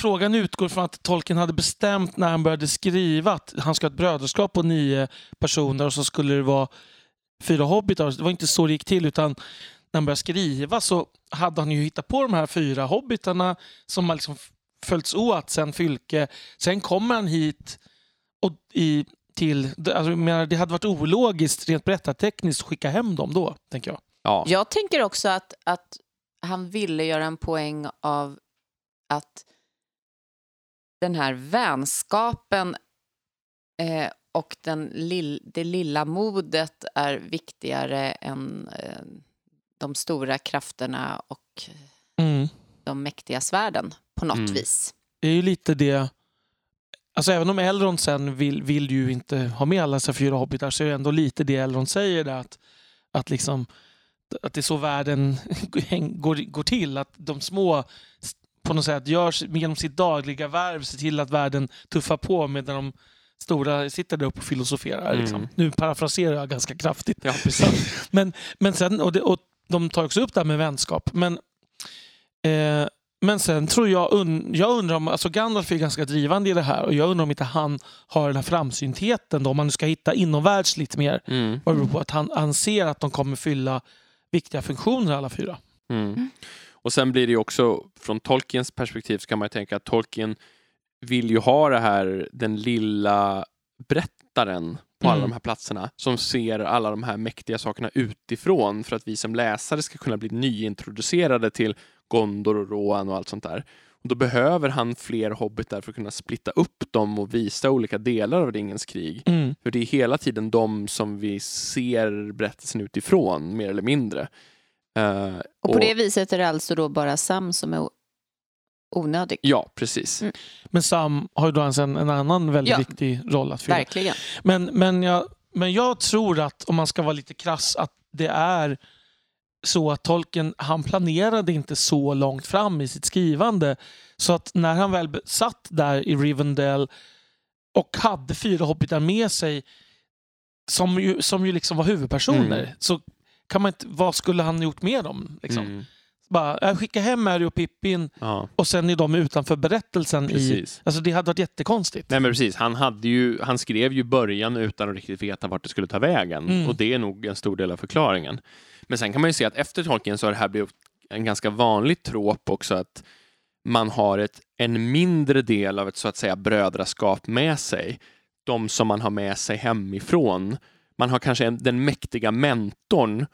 Frågan utgår från att Tolkien hade bestämt när han började skriva att han ska ha ett brödraskap på nio personer och så skulle det vara fyra hobbitar. Det var inte så det gick till utan när han började skriva så hade han ju hittat på de här fyra hobbitarna som har liksom följts åt sen Fylke. Sen kommer han hit och i, till... Alltså, menar, det hade varit ologiskt rent berättartekniskt att skicka hem dem då, tänker jag. Ja. Jag tänker också att, att han ville göra en poäng av att den här vänskapen eh, och den lill, det lilla modet är viktigare än eh, de stora krafterna och Mm. de mäktiga svärden på något Mm. vis. Det är ju lite det... Alltså även om Elrond sen vill, vill ju inte ha med alla dessa fyra hobbitar så är det ändå lite det Elrond säger där att, att, liksom, att det är så världen [laughs] går, går till. Att de små på något sätt gör genom sitt dagliga värv ser till att världen tuffar på medan de stora sitter där uppe och filosoferar. Mm. Liksom. Nu parafraserar jag ganska kraftigt. ja, precis. [laughs] Men, men sen, och, det, och de tar också upp det här med vänskap. Men, eh, men sen tror jag, un, jag undrar om, alltså Gandalf är ganska drivande i det här och jag undrar om inte han har den här framsyntheten då, om man nu ska hitta inomvärldsligt mer. Mm. Vad det beror på att han, han ser att de kommer fylla viktiga funktioner alla fyra. Mm. Och sen blir det ju också, från Tolkiens perspektiv så kan man ju tänka att Tolkien vill ju ha det här, den lilla berättaren på alla Mm. de här platserna som ser alla de här mäktiga sakerna utifrån för att vi som läsare ska kunna bli nyintroducerade till Gondor och Rohan och allt sånt där. Och då behöver han fler hobbitar för att kunna splitta upp dem och visa olika delar av Ringens krig. Mm. För det är hela tiden de som vi ser berättelsen utifrån, mer eller mindre. Eh, Och på det viset är det alltså då bara Sam som är onödig. Ja, precis. Mm. Men Sam har ju då en, en annan väldigt Ja. viktig roll att fylla. Verkligen. Men, men, jag, men jag tror att, om man ska vara lite krass, att det är så att Tolkien, han planerade inte så långt fram i sitt skrivande. Så att när han väl satt där i Rivendell och hade fyra hobbitar med sig som ju, som ju liksom var huvudpersoner, Mm. så kan man inte, vad skulle han gjort med dem? Liksom? Mm. Bara, äh, skicka hem Mary och Pippin Ja, och sen är de utanför berättelsen. I, alltså det hade varit jättekonstigt. Nej men precis, han, hade ju, han skrev ju början utan att riktigt veta vart det skulle ta vägen. Mm. Och det är nog en stor del av förklaringen. Men sen kan man ju se att efter Tolkien så har det här blivit en ganska vanlig trop också att man har ett, en mindre del av ett så att säga brödraskap med sig. De som man har med sig hemifrån. Man har kanske en, den mäktiga mentorn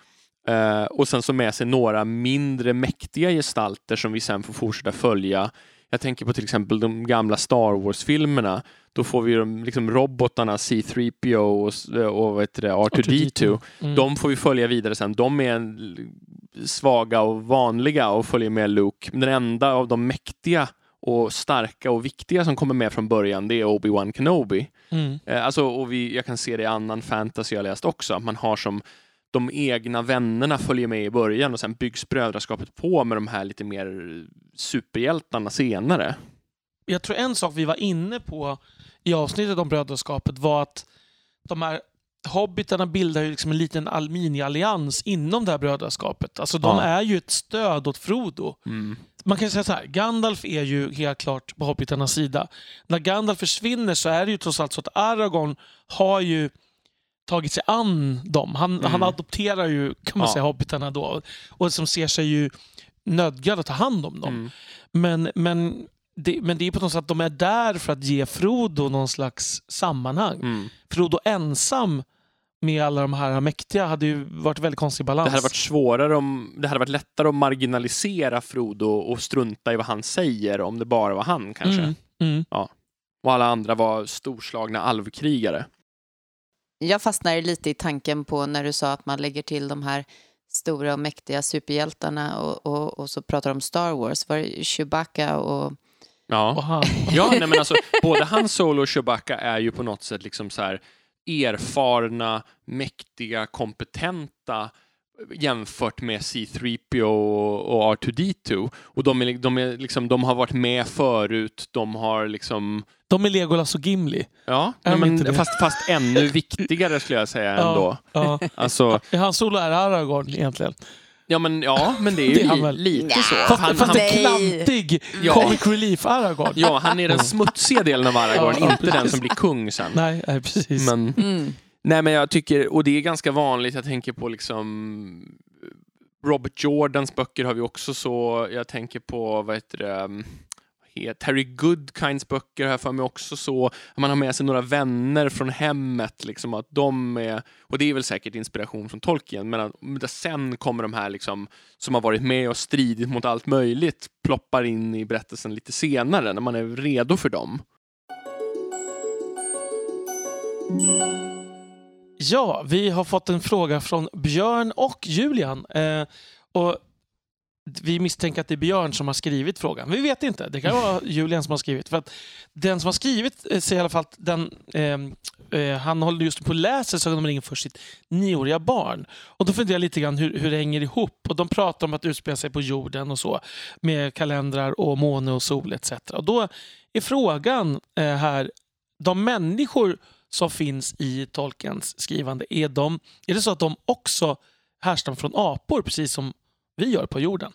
eh, och sen så med sig några mindre mäktiga gestalter som vi sen får fortsätta följa. Jag tänker på till exempel de gamla Star Wars-filmerna. Då får vi de liksom robotarna C3PO och, s- och vad det, R2D2. Mm. De får vi följa vidare sen. De är en- svaga och vanliga och följer med Luke. Den enda av de mäktiga och starka och viktiga som kommer med från början det är Obi-Wan Kenobi. Mm. Eh, alltså, och vi, jag kan se det i annan fantasy jag läst också. Att man har som de egna vännerna följer med i början och sen byggs brödraskapet på med de här lite mer superhjältarna senare. jag tror en sak vi var inne på i avsnittet om brödraskapet var att de här hobbitarna bildar ju liksom en liten al- mini-allians inom det här brödraskapet. Alltså de Ja. är ju ett stöd åt Frodo. Mm. Man kan säga så här, Gandalf är ju helt klart på hobbitarnas sida. När Gandalf försvinner så är det ju trots allt så att Aragorn har ju tagit sig an dem. Han, Mm. han adopterar ju, kan man Ja. säga, hobbitarna då. Och som ser sig ju nödgad att ta hand om dem. Mm. Men, men, det, men det är på något sätt att de är där för att ge Frodo någon slags sammanhang. Mm. Frodo ensam med alla de här mäktiga hade ju varit väldigt konstig balans. Det hade varit svårare om, det hade varit lättare att marginalisera Frodo och strunta i vad han säger om det bara var han kanske. Mm, mm. Och alla andra var storslagna alvkrigare. Jag fastnar lite i tanken på när du sa att man lägger till de här stora och mäktiga superhjältarna och, och, och så pratar om Star Wars. Var det Chewbacca och... Ja. Ja, nej men alltså, både Han Solo och Chewbacca är ju på något sätt liksom så här erfarna, mäktiga, kompetenta jämfört med C3PO och och R2D2. Och de, är, de, är liksom, de har varit med förut, de har liksom... de är Legolas och Gimli. Ja, nej, men, det? fast, fast ännu viktigare skulle jag säga [laughs] ändå. Ja, Alltså. Han solo är Aragorn egentligen. Ja, men, ja, men det är ju Det är väl. lite så. Fast, Han, fast han, en klantig Ja. comic relief Aragorn. ja, han är den smutsiga delen av Aragorn, Ja, inte den som blir kung sen. Nej, nej, precis. Men, Mm. Nej men jag tycker, och det är ganska vanligt, jag tänker på liksom Robert Jordans böcker har vi också så, jag tänker på, vad heter det, vad Terry Goodkinds böcker har jag för mig också så. Man har med sig några vänner från hemmet. Liksom, att de är, och det är väl säkert inspiration från Tolkien, men att, sen kommer de här liksom, som har varit med och stridit mot allt möjligt ploppar in i berättelsen lite senare, när man är redo för dem. Ja, vi har fått en fråga från Björn och Julian. Eh, och vi misstänker att det är Björn som har skrivit frågan. Vi vet inte. Det kan vara [laughs] Julian som har skrivit. För att den som har skrivit eh, säger i alla fall att den, eh, eh, han håller just på att läsa Sagan om ringen för sitt nioåriga barn. Och då funderar jag lite grann hur, hur det hänger ihop. Och de pratar om att utspela sig på jorden och så. Med kalendrar och måne och sol etc. Och då är frågan eh, här, de människor som finns i Tolkiens skrivande, är, de, är det så att de också härstammar från apor precis som vi gör på jorden?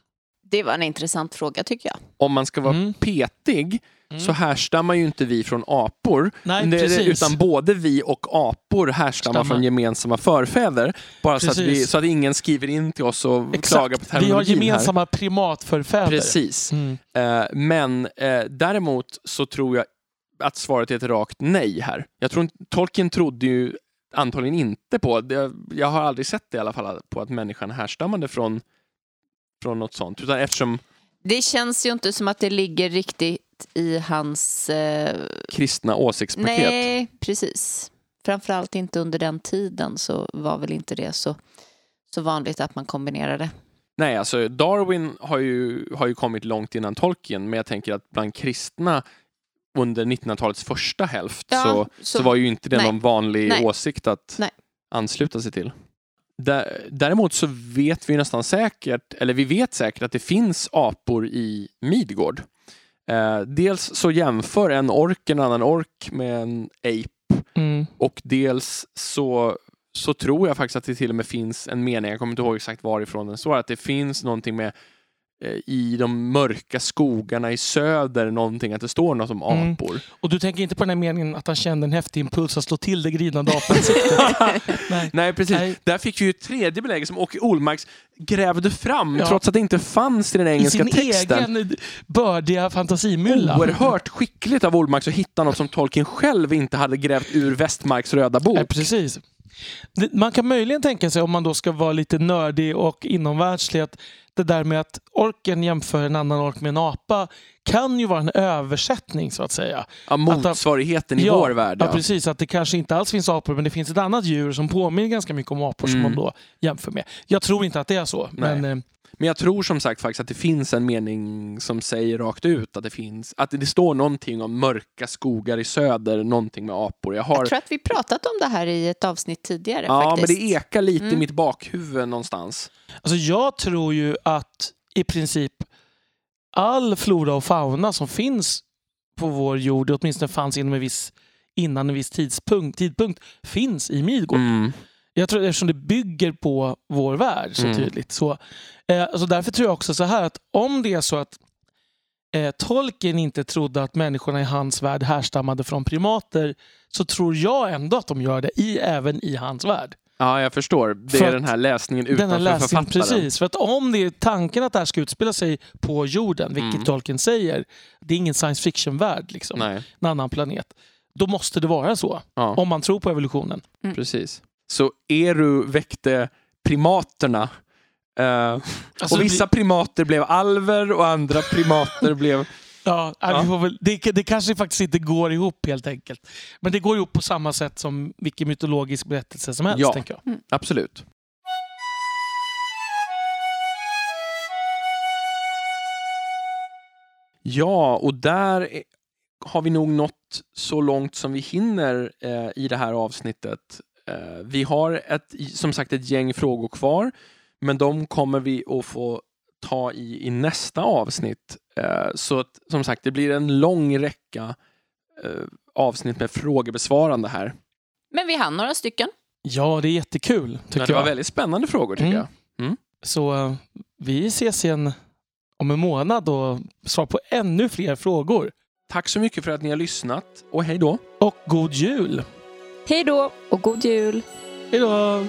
Det var en intressant fråga tycker jag. Om man ska vara Mm. petig Mm. så härstammar ju inte vi från apor. Nej, Det- precis. utan både vi och apor härstammar Stammar. från gemensamma förfäder. Bara så att, vi, Precis. så att ingen skriver in till oss och klagar på Exakt. Vi har terminologin här. gemensamma primatförfäder. Precis. Mm. Eh, men eh, däremot så tror jag att svaret är ett rakt nej här. Jag tror Tolkien trodde ju antagligen inte på, det, jag har aldrig sett det i alla fall, på att människan härstammade från, från något sånt. Utan eftersom Det känns ju inte som att det ligger riktigt i hans... Eh, kristna åsiktspaket. nej, precis. Framförallt inte under den tiden så var väl inte det så, så vanligt att man kombinerade. Nej, alltså Darwin har ju, har ju kommit långt innan Tolkien, men jag tänker att bland kristna under 1900-talets första hälft Ja, så, så, så- var ju inte det nej. någon vanlig Nej. åsikt att Nej. ansluta sig till. Dä- Däremot så vet vi nästan säkert, eller vi vet säkert att det finns apor i Midgård. Eh, dels så jämför en ork en annan ork med en ape Mm. och dels så, så tror jag faktiskt att det till och med finns en mening, jag kommer inte ihåg exakt varifrån den står, att det finns någonting med i de mörka skogarna i söder, någonting, att det står något om Mm. apor. Och du tänker inte på den här meningen att han kände en häftig impuls att slå till det grinande apansiktet? [laughs] Nej. Nej, precis. Nej. Där fick vi ju ett tredje belägg som Åke Olmarks grävde fram, Ja. trots att det inte fanns i den I engelska sin texten. egen bördiga fantasimylla. Oerhört skickligt av Olmarks att hitta något som Tolkien själv inte hade grävt ur Westmarks röda bok. Nej, precis. Man kan möjligen tänka sig, om man då ska vara lite nördig och inomvärldslig, att det där med att orken jämför en annan ork med en apa kan ju vara en översättning så att säga. Ja, motsvarigheten i ja, vår värld. Ja. Ja. precis. Att det kanske inte alls finns apor, men det finns ett annat djur som påminner ganska mycket om apor som Mm. man då jämför med. Jag tror inte att det är så. Nej. Men, eh, Men jag tror som sagt faktiskt att det finns en mening som säger rakt ut att det finns, att det står någonting om mörka skogar i söder, någonting med apor. Jag har, Jag tror att vi pratat om det här i ett avsnitt tidigare ja, faktiskt. men det ekar lite i Mm. mitt bakhuvud någonstans. Alltså jag tror ju att i princip all flora och fauna som finns på vår jord, åtminstone fanns inom en viss, innan en viss tidpunkt, tidpunkt finns i Midgård. Mm. Jag tror eftersom det bygger på vår värld så Mm. tydligt. Så, eh, alltså därför tror jag också så här att om det är så att eh, Tolkien inte trodde att människorna i hans värld härstammade från primater så tror jag ändå att de gör det i, även i hans värld. Ja, jag förstår. Det För är den här läsningen utanför läsning, författaren. precis. För att om det är tanken att det här ska utspela sig på jorden, vilket Mm. Tolkien säger, det är ingen science fiction-värld, liksom, Nej, en annan planet. Då måste det vara så, ja, om man tror på evolutionen. precis. Så Eru väckte primaterna. Eh, Alltså, och vissa primater blev alver och andra primater blev... [laughs] Ja, Ja. Vi får väl, det, det kanske faktiskt inte går ihop helt enkelt. Men det går ihop på samma sätt som vilken mytologisk berättelse som helst. Ja. Tänker jag. Absolut. Ja, och där är- har vi nog nått så långt som vi hinner eh, i det här avsnittet. Eh, vi har ett, som sagt ett gäng frågor kvar, men de kommer vi att få ta i, i nästa avsnitt. Eh, så att, som sagt, det blir en lång räcka eh, avsnitt med frågebesvarande här. Men vi hann några stycken. Ja, det är jättekul tycker det var jag. väldigt spännande frågor tycker Mm. jag. Så eh, vi ses igen om en månad och svarar på ännu fler frågor. Tack så mycket för att ni har lyssnat och hej då! Och god jul! Hej då och god jul! Hej då!